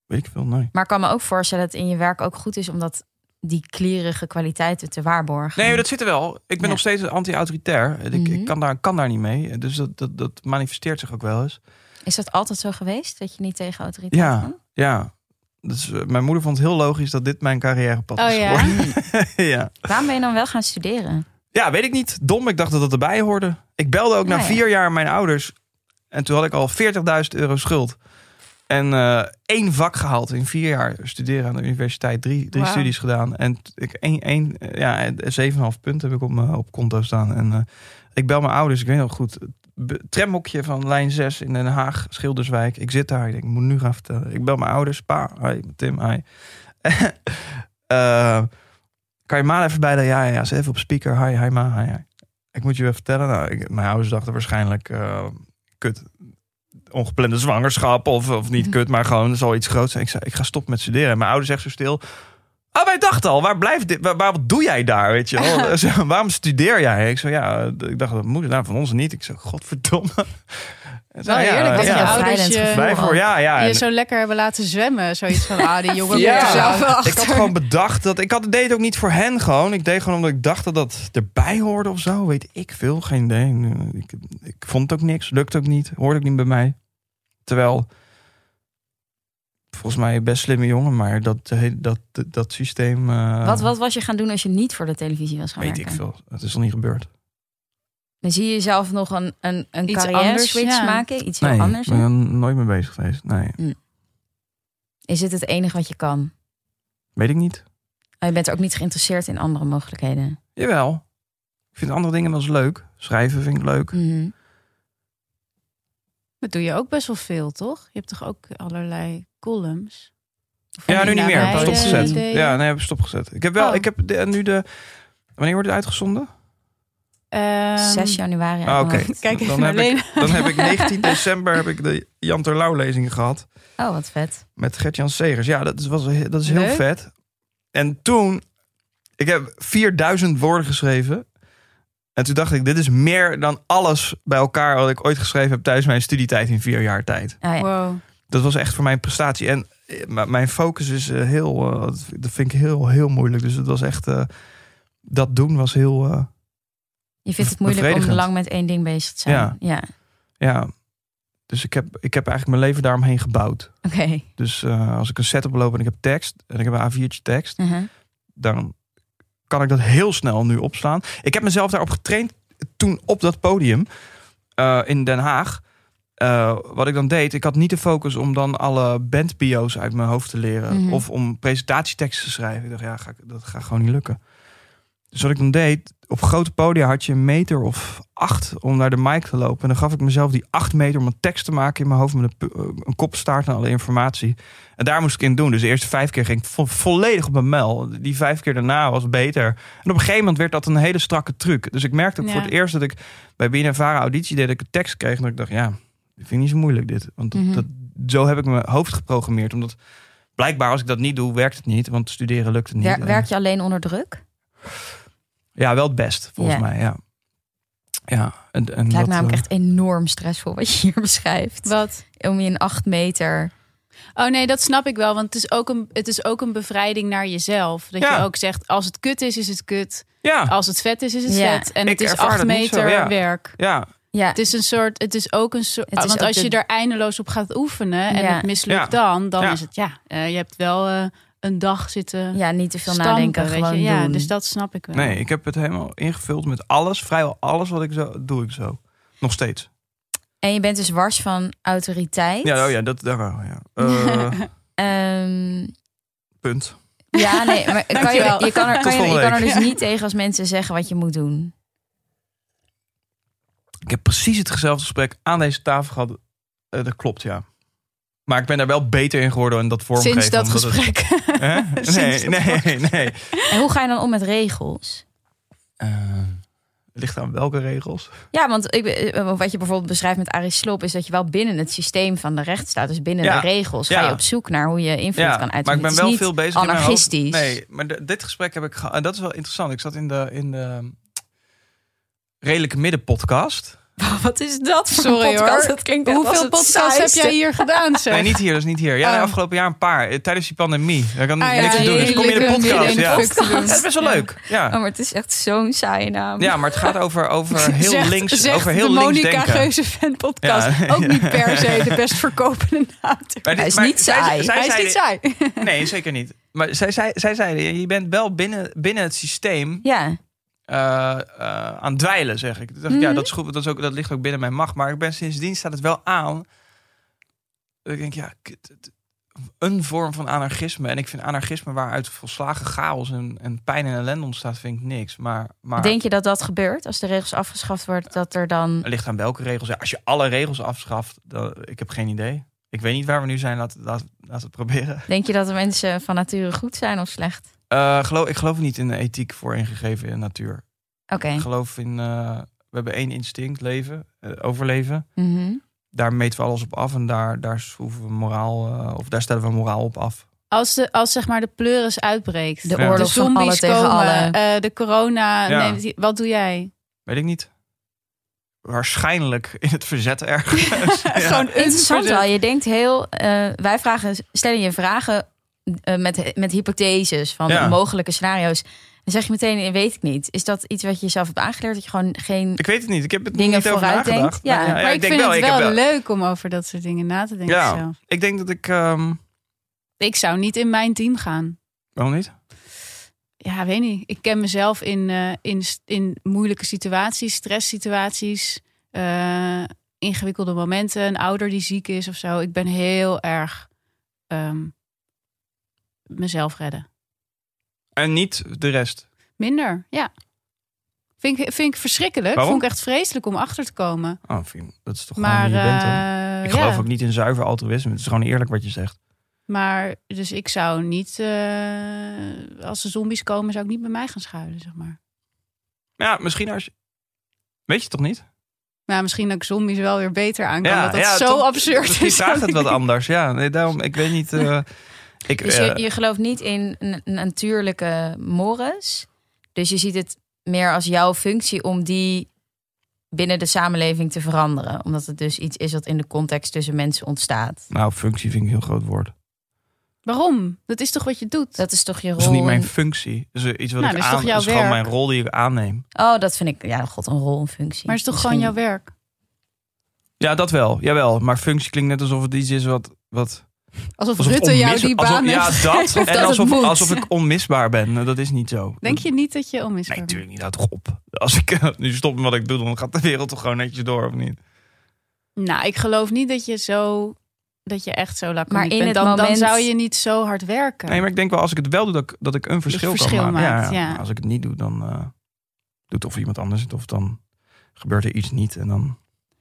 weet ik veel, nee. Maar ik kan me ook voorstellen dat het in je werk ook goed is om dat, die klierige kwaliteiten te waarborgen. Nee, dat zit er wel. Ik ben Ja. nog steeds anti-autoritair. Ik, Mhm. ik kan, daar, kan daar niet mee. Dus dat, dat, dat manifesteert zich ook wel eens. Is dat altijd zo geweest? Dat je niet tegen autoriteit Ja. kan? Ja. Dus eh, mijn moeder vond het heel logisch dat dit mijn carrièrepad Oh is ja? ja. Waarom ben je dan wel gaan studeren? Ja, weet ik niet. Dom, ik dacht dat het erbij hoorde. Ik belde ook Nou na ja. vier jaar mijn ouders. En toen had ik al 40.000 euro schuld. En eh, één vak gehaald in vier jaar studeren aan de universiteit. Drie, drie Wauw. studies gedaan. En ik één, één, eh, ja, 7,5 punten heb ik op mijn op konto staan. En eh, ik bel mijn ouders, ik weet nog goed. Tramhokje van lijn 6 in Den Haag, Schilderswijk. Ik zit daar, ik denk, ik moet nu gaan vertellen. Ik bel mijn ouders, pa, hi, Tim, hi. kan je ma even bij de ja, ja, ja, ze even op speaker. Hi, hi ma, hi, hi. Ik moet je even vertellen. Nou, ik, mijn ouders dachten waarschijnlijk, eh, kut, ongeplande zwangerschap of, of niet kut, maar gewoon zoiets groots. En ik zei, ik ga stoppen met studeren. En mijn ouder zegt zo stil. Oh, wij dachten al, waar blijft dit? Waar, waar- wat doe jij daar? Weet je wel? Ze, Waarom studeer jij? Ik zo, ja, ik dacht dat moeder, nou van ons niet. Ik zo, godverdomme. Wel zei, heerlijk dat ja, je ja. ouders je, voor, ja, ja. je zo lekker hebben laten zwemmen. Zoiets van, ah, die jongen Ja, er zelf wel ik had gewoon bedacht dat ik had, deed het ook niet voor hen gewoon. Ik deed gewoon omdat ik dacht dat dat erbij hoorde of zo. Weet ik veel, geen idee. Ik, ik vond het ook niks, lukt ook niet, hoorde ook niet bij mij. Terwijl volgens mij best slimme jongen, maar dat, eh, dat, dat, dat systeem. eh, wat, wat was je gaan doen als je niet voor de televisie was gaan Weet werken? ik veel. Het is nog niet gebeurd. Dan zie je jezelf nog een, een, een Iets carrière anders, switch ja. maken? Iets heel Nee, anders? ik ben er nooit mee bezig geweest. Nee, Is het het enige wat je kan? weet ik niet. Oh, je bent ook niet geïnteresseerd in andere mogelijkheden? Jawel. Ik vind andere dingen wel eens leuk. Schrijven vind ik leuk. Mhm. Dat doe je ook best wel veel, toch? Je hebt toch ook allerlei columns? Of Ja, nu niet meer. Ik heb ideeën? stopgezet. Ideeën? Ja, nee, heb ik stopgezet. Ik heb wel, Oh. ik heb de, nu de. Wanneer wordt het uitgezonden? Ehm, 6 januari. Ah, oké. even Dan naar heb ik-. Dan heb ik 19 december heb ik de Jan Terlouw lezingen gehad. Oh, wat vet. Met Gert-Jan Segers. Ja, dat is, was, dat is heel Leuk. vet. En toen, ik heb 4000 woorden geschreven. En toen dacht ik, dit is meer dan alles bij elkaar wat ik ooit geschreven heb tijdens mijn studietijd in vier jaar tijd. Ah, ja. Wow. Dat was echt voor mij een prestatie. En eh, mijn focus is eh, heel, eh, dat vind ik heel, heel moeilijk. Dus het was echt, eh, dat doen was heel, eh, Je vindt het moeilijk om lang met één ding bezig te zijn. Ja. ja. ja. Dus ik heb, ik heb eigenlijk mijn leven daaromheen gebouwd. Oké. Dus eh, als ik een set oploop en ik heb tekst en ik heb een A4'tje tekst, Mhm. dan kan ik dat heel snel nu opslaan. Ik heb mezelf daarop getraind toen op dat podium eh, in Den Haag. Eh, wat ik dan deed, ik had niet de focus om dan alle bandbio's uit mijn hoofd te leren. Mhm. Of om presentatieteksten te schrijven. Ik dacht, ja, ga dat gaat gewoon niet lukken. Dus wat ik dan deed, op grote podia had je een meter of acht om naar de mic te lopen. En dan gaf ik mezelf die acht meter om een tekst te maken in mijn hoofd met een, eh, een kop, staart en alle informatie. En daar moest ik in doen. Dus de eerste vijf keer ging ik vo- volledig op mijn mel. Die vijf keer daarna was beter. En op een gegeven moment werd dat een hele strakke truc. Dus ik merkte ook Ja. voor het eerst dat ik bij BNNVARA auditie deed, dat ik een tekst kreeg. En dat ik dacht, ja, dit vind ik niet zo moeilijk dit. Want dat- Mhm. dat, zo heb ik mijn hoofd geprogrammeerd. Omdat blijkbaar als ik dat niet doe, werkt het niet. Want studeren lukt het niet. Wer- werk je alleen onder druk? Ja, wel het best, volgens Ja. mij, ja. Ja, en, en Het lijkt dat, me namelijk eh, echt enorm stressvol wat je hier beschrijft. Wat? Om je in acht meter... Oh nee, dat snap ik wel. Want het is ook een, het is ook een bevrijding naar jezelf. Dat Ja. je ook zegt, als het kut is, is het kut. Ja, Als het vet is, is het Ja. vet. En Ik het is acht zo, meter ja. werk. ja, Ja, Het is een soort, het is ook een soort. Want als je er eindeloos op gaat oefenen en Ja. het mislukt Ja. dan, dan Ja. is het ja, eh, je hebt wel eh, een dag zitten ja, niet te veel stampen, nadenken, weet gewoon je. Ja, doen. dus dat snap ik wel. nee, ik heb het helemaal ingevuld met alles. Vrijwel alles wat ik zo doe ik zo. Nog steeds. En je bent dus wars van autoriteit. Ja, oh ja, dat daar wel, ja. Eh, Ehm, punt. ja, nee, maar kan je, kan er, kan je, kan er dus niet tegen als mensen zeggen wat je moet doen. Ik heb precies hetzelfde gesprek aan deze tafel gehad. Eh, dat klopt, ja. Maar ik ben daar wel beter in geworden in dat vormgeven. Sinds dat het- gesprek. Sinds Nee, nee, nee. En hoe ga je dan om met regels? Eh, ligt aan welke regels? Ja, want ik, eh, wat je bijvoorbeeld beschrijft met Arie Slob... is dat je wel binnen het systeem van de recht staat. Dus binnen Ja. de regels ga Ja. je op zoek naar hoe je invloed kan uitoefenen. maar ik ben wel niet veel bezig hoofd. anarchistisch. Nee, maar de- dit gesprek heb ik gehad. En dat is wel interessant. Ik zat in de, in de Redelijke Midden podcast. Wat is dat voor Sorry, een podcast? hoor. Dat klinkt Hoeveel podcasts heb jij hier gedaan? Zeg? Nee, niet hier, dat is niet hier. Ja, de Oh. afgelopen jaar een paar. Eh, Tijdens die pandemie. Ik kan Ah, ja, niks doen. Dus ik kom in de podcast. Ja. in de podcast. Dat is best wel Ja. leuk. Ja. Oh, maar het is echt zo'n saaie naam. Ja, maar het gaat over, over heel Zegt- links, zegt over heel de links Monica denken. Geuze fan podcast. Ja. Ook niet per se de best verkopende naam. Maar Hij is maar niet zij- saai. zij Hij is niet saai. Nee, zeker niet. Maar zij, zij, zij zeiden, je bent wel binnen, binnen het systeem Ja, eh, eh, aan het dweilen, zeg ik. Toen dacht ik, Mhm. Ja, dat, is goed, dat, is ook, dat ligt ook binnen mijn macht. Maar ik ben sindsdien staat het wel aan. Dat ik denk, ja, een vorm van anarchisme. En ik vind anarchisme waaruit volslagen chaos en, en pijn en ellende ontstaat, vind ik niks. Maar, maar denk je dat dat gebeurt als de regels afgeschaft worden? Dat er dan... het ligt aan welke regels. Ja, als je alle regels afschaft, dan, ik heb geen idee. Ik weet niet waar we nu zijn. Laten laat het proberen. Denk je dat de mensen van nature goed zijn of slecht? Eh, geloof, ik geloof niet in de ethiek voor ingegeven in natuur. Oké. Ik geloof in, eh, we hebben één instinct, leven, eh, overleven. Mhm. Daar meten we alles op af en daar, daar schroeven we moraal, eh, of daar stellen we moraal op af. Als, de, als zeg maar de pleuris uitbreekt. De Ja. oorlog de van zombies alle tegen komen. alle. eh, de corona. Ja. neemt die- wat doe jij? Weet ik niet. Waarschijnlijk in het verzet ergens. Ja. Gewoon Interessant wel. Je denkt heel... eh, wij vragen, stellen je vragen eh, met, met hypotheses van Ja. mogelijke scenario's. Dan zeg je meteen, eh, weet ik niet. Is dat iets wat je jezelf hebt aangeleerd? Dat je gewoon geen... Ik weet het niet. Ik heb het Dingen niet over vooruit denkt. nagedacht. Ja. Maar, ik, denk vind het wel, leuk om over dat soort dingen na te denken Ja. zelf. Ik denk dat ik. ehm, Ik zou niet in mijn team gaan. Waarom niet? Ja, weet niet. Ik ken mezelf in, eh, in, in moeilijke situaties, stresssituaties, eh, ingewikkelde momenten. Een ouder die ziek is of zo. Ik ben heel erg ehm, mezelf redden. En niet de rest. Minder, ja. Vind ik, vind ik verschrikkelijk. Waarom? Vond ik echt vreselijk om achter te komen. Oh, vind- dat is toch Maar, gewoon wie je bent dan? eh, Ik geloof ja. ook niet in zuiver altruïsme. Het is gewoon eerlijk wat je zegt. Maar dus ik zou niet, eh, als er zombies komen, zou ik niet bij mij gaan schuilen, zeg maar. Ja, misschien als je... Weet je toch niet? Maar misschien dat ik zombies wel weer beter aan kan. ja, dat dat ja, zo toch- absurd is. vraagt het wat anders. Ja, nee, daarom, ik weet niet... eh, ik, Dus eh, je, je gelooft niet in een natuurlijke mores. Dus je ziet het meer als jouw functie om die binnen de samenleving te veranderen. Omdat het dus iets is wat in de context tussen mensen ontstaat. Nou, functie vind ik een heel groot woord. Waarom? Dat is toch wat je doet? Dat is toch je rol? Dat is niet mijn functie. Dat is iets wat Nou, ik dat is aan... toch jouw dat is gewoon werk? mijn rol die ik aanneem. Oh, dat vind ik, ja, god, een rol, een functie. Maar het is toch Misschien- gewoon jouw werk? Ja, dat wel. Jawel. Maar functie klinkt net alsof het iets is wat... wat Alsof, alsof Rutte jou die alsof- baan Ja, heeft. dat. Of en dat het alsof, moet. alsof ik onmisbaar ben. Nou, Dat is niet zo. Denk je niet dat je onmisbaar Nee, bent? natuurlijk niet. Houd toch op. Als ik eh, nu stop met wat ik doe, dan gaat de wereld toch gewoon netjes door, of niet? Nou, ik geloof niet dat je zo... Dat je echt zo laconiek Maar in bent. het Dan, dan moment- zou je niet zo hard werken. Nee, maar ik denk wel als ik het wel doe, dat ik, dat ik een verschil, verschil kan maken. maakt, ja. Als ik het niet doe, dan eh, doet of iemand anders het. Of dan gebeurt er iets niet. En dan...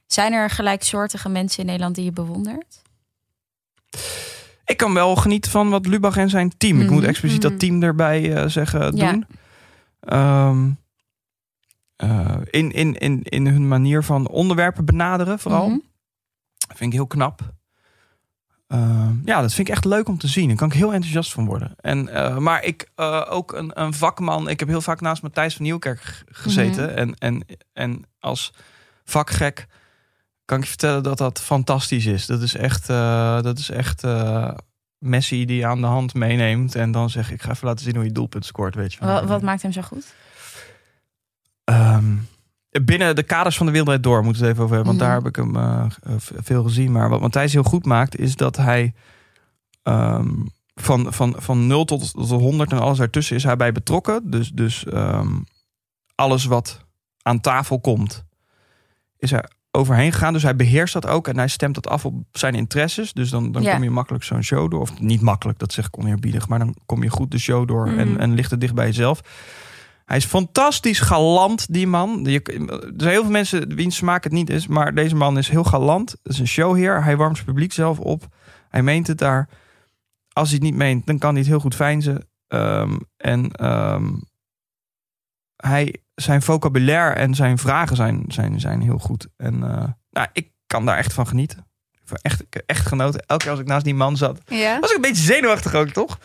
Zijn er gelijksoortige mensen in Nederland die je bewondert? Ik kan wel genieten van wat Lubach en zijn team. Ik Mhm, moet expliciet mhm. dat team erbij eh, zeggen Ja. doen. Ehm, eh, in, in, in, in hun manier van onderwerpen benaderen vooral. Mhm. Dat vind ik heel knap. Ehm, ja, dat vind ik echt leuk om te zien. Daar kan ik heel enthousiast van worden. En, eh, maar ik ook een, een vakman. Ik heb heel vaak naast Matthijs van Nieuwkerk gezeten. Mhm. en, en, en als vakgek kan ik je vertellen dat dat fantastisch is. Dat is echt, eh, dat is echt eh, Messi die je aan de hand meeneemt. En dan zeg ik, ik ga even laten zien hoe je doelpunt scoort. Weet je. Wat, wat maakt hem zo goed? Ehm, binnen de kaders van de wereldrijd door moeten we het even over hebben. Want Mhm. daar heb ik hem eh, veel gezien. Maar wat Matthijs heel goed maakt, is dat hij ehm, van, van, van 0 tot, tot 100 en alles daartussen is hij bij betrokken. Dus, dus ehm, alles wat aan tafel komt, is hij overheen gegaan. Dus hij beheerst dat ook en hij stemt dat af op zijn interesses. Dus dan, dan Ja. kom je makkelijk zo'n show door. Of niet makkelijk, dat zeg ik oneerbiedig. Maar dan kom je goed de show door en, Mhm. en ligt het dicht bij jezelf. Hij is fantastisch galant, die man. Je, er zijn heel veel mensen wiens smaak het niet is. Maar deze man is heel galant. Het is een showheer. Hij warmt zijn publiek zelf op. Hij meent het daar. Als hij het niet meent, dan kan hij het heel goed fijnzen. Ehm, en ehm, hij, zijn vocabulaire en zijn vragen zijn, zijn, zijn heel goed. En eh, nou, ik kan daar echt van genieten. Ik heb echt, echt genoten. Elke keer als ik naast die man zat, Ja? was ik een beetje zenuwachtig ook, toch?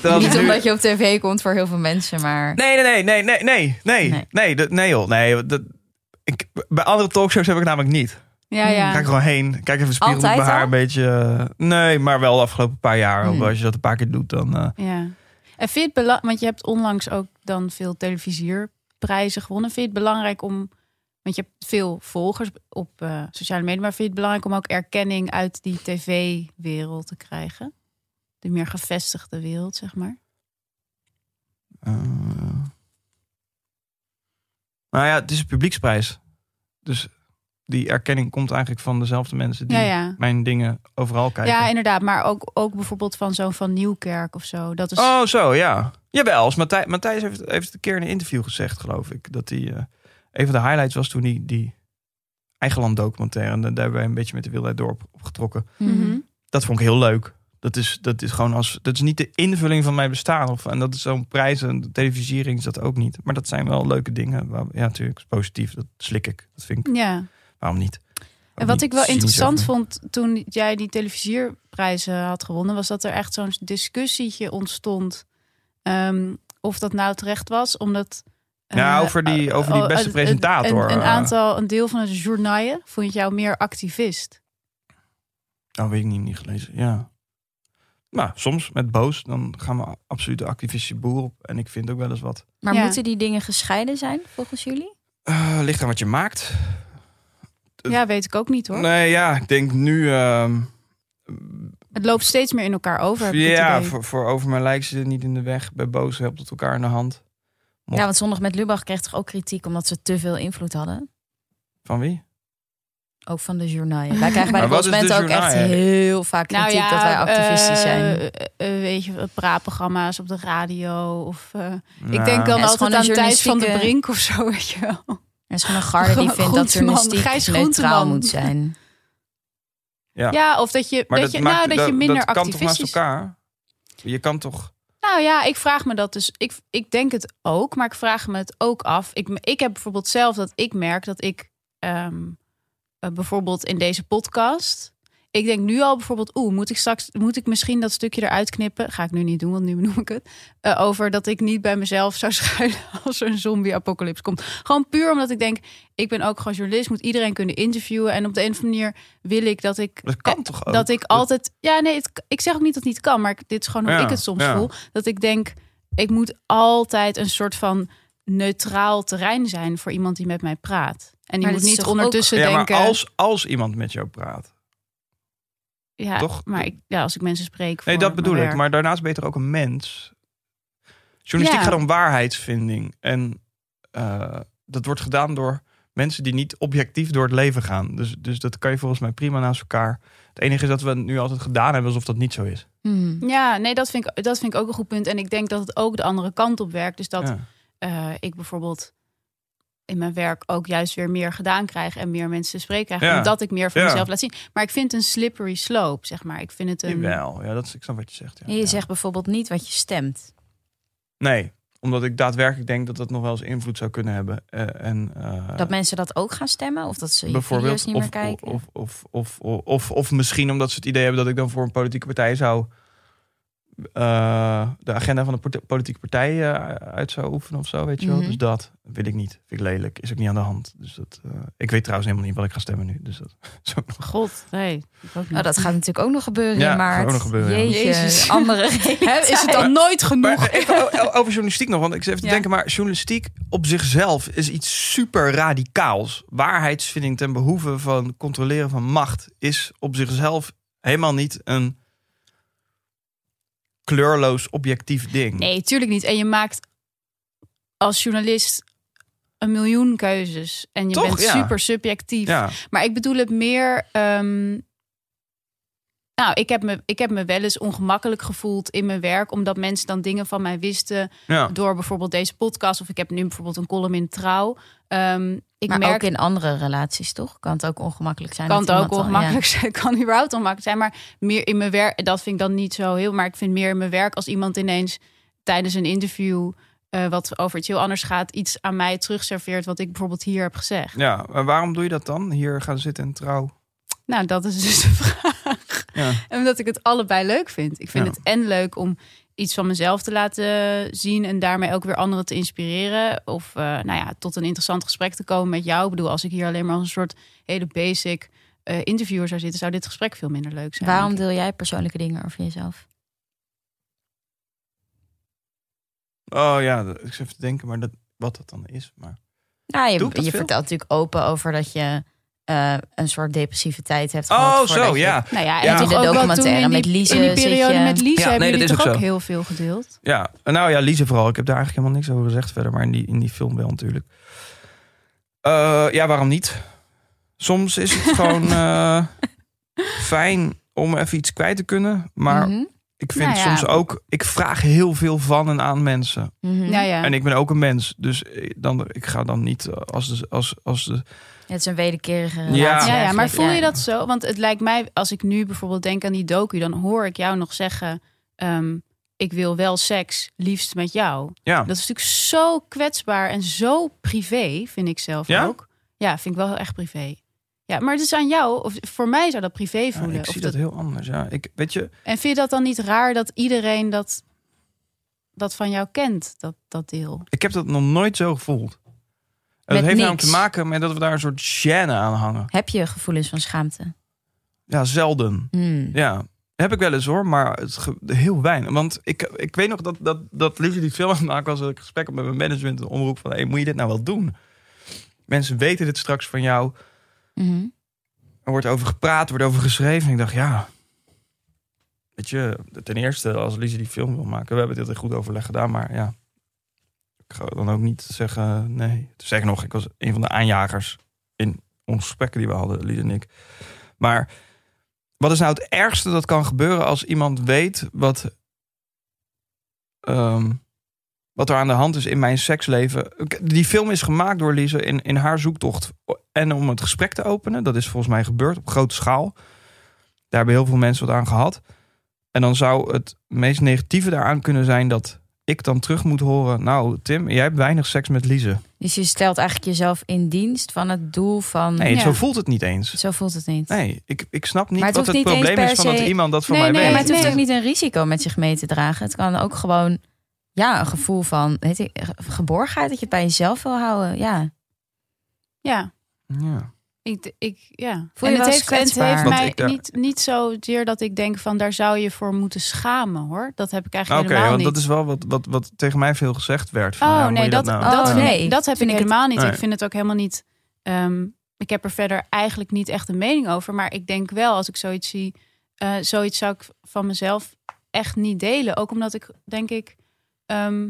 Terwijl Niet nu- omdat je op tv komt voor heel veel mensen, maar... Nee, nee, nee, nee, nee, nee, nee, Nee. nee, dat, nee joh, nee. Dat, ik, bij andere talkshows heb ik namelijk niet. Ja, ja. Ga ik gewoon heen, kijk even Altijd mijn haar al? een beetje. eh, Nee, maar wel de afgelopen paar jaar. Hmm. Als je dat een paar keer doet, dan... eh, Ja. En vind je het belangrijk, want je hebt onlangs ook dan veel televisierprijzen gewonnen. Vind je het belangrijk om, want je hebt veel volgers op eh, sociale media, maar vind je het belangrijk om ook erkenning uit die tv-wereld te krijgen? De meer gevestigde wereld, zeg maar. eh, Nou ja, het is een publieksprijs. Dus die erkenning komt eigenlijk van dezelfde mensen die Ja, ja. mijn dingen overal kijken. Ja, inderdaad. Maar ook, ook bijvoorbeeld van zo'n van Nieuwkerk of zo. Dat is, Oh, zo, ja. Jawel, als Matthijs, Matthijs heeft, heeft het een keer in een interview gezegd, geloof ik. Dat hij, eh, een van de highlights was toen hij die Eigenland documentaire. En daar hebben wij een beetje met de wildheid dorp opgetrokken. Mhm. Dat vond ik heel leuk. Dat is, dat is gewoon als. Dat is niet de invulling van mijn bestaan. Of, en dat is zo'n prijs en de televisiering is dat ook niet. Maar dat zijn wel leuke dingen. Waar- Ja, natuurlijk, positief. Dat slik ik. Dat vind ik. Ja. Waarom niet? En wat ik wel interessant vond. toen jij die televisierprijzen had gewonnen, was dat er echt zo'n discussietje ontstond. ehm, of dat nou terecht was, omdat. Ja, eh, over die- over die eh, beste presentator, Een, een eh. aantal, een deel van het journaal vond jou meer activist. Oh, weet ik niet, niet gelezen. Ja. Nou, soms met boos. Dan gaan we absoluut de activistische boer op. En ik vind ook wel eens wat. Maar Ja. moeten die dingen gescheiden zijn, volgens jullie? Eh, ligt aan wat je maakt. Eh, Ja, weet ik ook niet hoor. Nee, ja, ik denk nu. ehm, het loopt steeds meer in elkaar over. Ja, voor, voor over mijn lijk zit niet in de weg. Bij boos helpt het elkaar in de hand. Ja, want zondag met Lubach kreeg toch ook kritiek omdat ze te veel invloed hadden? Van wie? Ook van de journaaien. Wij krijgen bij de consumenten ook echt heel vaak kritiek dat wij activistisch zijn. eh, eh, weet je, praatprogramma's op de radio. Of, eh, ik Nou, denk dan altijd aan Thijs van de Brink of zo, weet je wel. Er is gewoon een garde die vindt dat journalistiek Gijs neutraal moet zijn. Ja. Ja, of dat je, Maar dat je, nou, dat je minder dat kan toch naast activistisch... elkaar? Je kan toch... Nou ja, ik vraag me dat dus. Ik, ik denk het ook, maar ik vraag me het ook af. Ik, ik heb bijvoorbeeld zelf dat ik merk dat ik ehm, eh, bijvoorbeeld in deze podcast. Ik denk nu al bijvoorbeeld, oeh, moet ik straks, moet ik misschien dat stukje eruit knippen? Ga ik nu niet doen, want nu noem ik het. Eh, over dat ik niet bij mezelf zou schuilen als er een zombie-apocalypse komt. Gewoon puur omdat ik denk, ik ben ook gewoon journalist, moet iedereen kunnen interviewen. En op de een of andere manier wil ik dat ik Dat kan toch ook? dat ik altijd. Ja, nee, het, ik zeg ook niet dat het niet kan, maar dit is gewoon hoe Ja, ik het soms ja. voel. Dat ik denk, ik moet altijd een soort van neutraal terrein zijn voor iemand die met mij praat. En die Maar moet niet ondertussen ja, maar denken. als, als iemand met jou praat. Ja, toch? maar ik, ja, als ik mensen spreek. Nee, dat bedoel ik. werk. Maar daarnaast ben je toch ook een mens? Journalistiek Ja. gaat om waarheidsvinding. En eh, dat wordt gedaan door mensen die niet objectief door het leven gaan. Dus, dus dat kan je volgens mij prima naast elkaar. Het enige is dat we het nu altijd gedaan hebben alsof dat niet zo is. Hmm. Ja, nee, dat vind, ik, dat vind ik ook een goed punt. En ik denk dat het ook de andere kant op werkt. Dus dat Ja. eh, ik bijvoorbeeld in mijn werk ook juist weer meer gedaan krijg en meer mensen te spreken krijg. Ja. Omdat ik meer van Ja. mezelf laat zien. Maar ik vind het een slippery slope, zeg maar. Ik vind het een. Jawel, ja, dat is, ik snap wat je zegt. Ja. En je Ja. zegt bijvoorbeeld niet wat je stemt. Nee, omdat ik daadwerkelijk denk dat dat nog wel eens invloed zou kunnen hebben. Eh, en, eh, Dat mensen dat ook gaan stemmen? Of dat ze je bijvoorbeeld, video's niet of, meer kijken? Of, of, of, of, of, of misschien omdat ze het idee hebben dat ik dan voor een politieke partij zou eh, de agenda van de politieke partij eh, uit zou oefenen of zo, weet je wel. Mhm. Dus dat wil ik niet. Vind ik lelijk. Is ook niet aan de hand. Dus dat, eh, ik weet trouwens helemaal niet wat ik ga stemmen nu. Dus dat is ook nog- God, nee. Nou, dat gaat natuurlijk ook nog gebeuren Ja, in maart. gaat ook nog gebeuren, ja. Jeetje, Jezus. andere is het dan nooit genoeg? Maar even over journalistiek nog, want ik zit even te Ja. denken, maar journalistiek op zichzelf is iets super radicaals. Waarheidsvinding ten behoeve van controleren van macht is op zichzelf helemaal niet een kleurloos objectief ding. Nee, tuurlijk niet. En je maakt als journalist een miljoen keuzes. En je Toch? bent super subjectief. Ja, Maar ik bedoel het meer. ehm, nou, ik heb, me, ik heb me wel eens ongemakkelijk gevoeld in mijn werk. Omdat mensen dan dingen van mij wisten. ja. Door bijvoorbeeld deze podcast. Of ik heb nu bijvoorbeeld een column in Trouw. Ehm, ik maar merk ook in andere relaties, toch? Kan het ook ongemakkelijk zijn? kan het ook ongemakkelijk zijn. Kan überhaupt ongemakkelijk zijn. Maar meer in mijn werk, dat vind ik dan niet zo heel. Maar ik vind meer in mijn werk als iemand ineens tijdens een interview. eh, wat over iets heel anders gaat, iets aan mij terugserveert. wat ik bijvoorbeeld hier heb gezegd. ja, maar waarom doe je dat dan? Hier gaan zitten en trouw. Nou, dat is dus de vraag. Ja. En omdat ik het allebei leuk vind. Ik vind Ja. het en leuk om iets van mezelf te laten zien en daarmee ook weer anderen te inspireren. Of eh, nou ja, tot een interessant gesprek te komen met jou. Ik bedoel, als ik hier alleen maar als een soort hele basic eh, interviewer zou zitten, zou dit gesprek veel minder leuk zijn. Waarom deel jij persoonlijke dingen over jezelf? Oh ja, ik zit even te denken maar dat, wat dat dan is. Maar... Nou, je, je vertelt natuurlijk open over dat je eh, een soort depressieve tijd hebt Oh, gehad. zo, voordat je- ja. Nou ja, Ja. en In de documentaire in die, met Lize in die periode je- met Lize Ja, hebben nee, dat is ook ook zo. heel veel gedeeld. Ja, nou ja, Lise vooral. Ik heb daar eigenlijk helemaal niks over gezegd verder, maar in die, in die film wel natuurlijk. Eh, ja, waarom niet? Soms is het gewoon eh, fijn om even iets kwijt te kunnen, maar Mhm, ik vind Nou ja. soms ook, ik vraag heel veel van en aan mensen. mhm. Ja, ja. En ik ben ook een mens, dus ik- dan, ik ga dan niet als de, als, als de, Het is een wederkerige Ja. relatie. Ja, ja, maar eigenlijk. voel je Ja. dat zo? Want het lijkt mij, als ik nu bijvoorbeeld denk aan die docu, dan hoor ik jou nog zeggen: ehm, Ik wil wel seks, liefst met jou. ja. Dat is natuurlijk zo kwetsbaar en zo privé, vind ik zelf Ja? ook. Ja, vind ik wel heel erg privé. Ja, maar het is aan jou, of voor mij zou dat privé Ja, voelen. ik Of zie dat- dat heel anders. Ja, ik, weet je, En vind je dat dan niet raar dat iedereen dat, dat van jou kent, dat, dat deel? ik heb dat nog nooit zo gevoeld. En dat heeft namelijk te maken met dat we daar een soort gêne aan hangen. Heb je gevoelens van schaamte? Ja, zelden. Hmm. Ja, heb ik wel eens hoor, maar het heel weinig. Want ik, ik weet nog dat, dat, dat die film aan het maken was, dat ik gesprek had met mijn management, een omroep van, hey, moet je dit nou wel doen? Mensen weten dit straks van jou. Mhm. Er wordt over gepraat, er wordt over geschreven. En ik dacht, ja, weet je, ten eerste als Lise die film wil maken, we hebben dit in goed overleg gedaan, maar ja, ik ga dan ook niet zeggen nee. Zeg nog, ik was een van de aanjagers in onze gesprekken die we hadden, Lise en ik. Maar wat is nou het ergste dat kan gebeuren als iemand weet wat, ehm, wat er aan de hand is in mijn seksleven? Die film is gemaakt door Lise in, in haar zoektocht en om het gesprek te openen. Dat is volgens mij gebeurd op grote schaal. Daar hebben heel veel mensen wat aan gehad. En dan zou het meest negatieve daaraan kunnen zijn dat ik dan terug moet horen. Nou, Tim, jij hebt weinig seks met Lise. Dus je stelt eigenlijk jezelf in dienst van het doel van. Nee, Ja. zo voelt het niet eens. Zo voelt het niet. Nee, ik, ik snap niet Maar het wat het niet probleem is van dat iemand dat van Nee, mij nee, Nee, weet. maar het hoeft Nee. ook niet een risico met zich mee te dragen. Het kan ook gewoon, ja, een gevoel van weet ik, geborgenheid dat je het bij jezelf wil houden. Ja. Ja, Ja. Ik, ik, ja. Voel je en het heeft, en het heeft Want mij ik niet, niet zozeer dat ik denk van daar zou je voor moeten schamen hoor. Dat heb ik Oké, eigenlijk helemaal want niet. dat is wel wat, wat, wat tegen mij veel gezegd werd. Van, Oh ja, nee, je dat, nou- dat, Oh, nee. dat heb Vind ik het- helemaal niet. Nee. Ik vind het ook helemaal niet. ehm, ik heb er verder eigenlijk niet echt een mening over. Maar ik denk wel, als ik zoiets zie, eh, zoiets zou ik van mezelf echt niet delen. Ook omdat ik denk ik. ehm,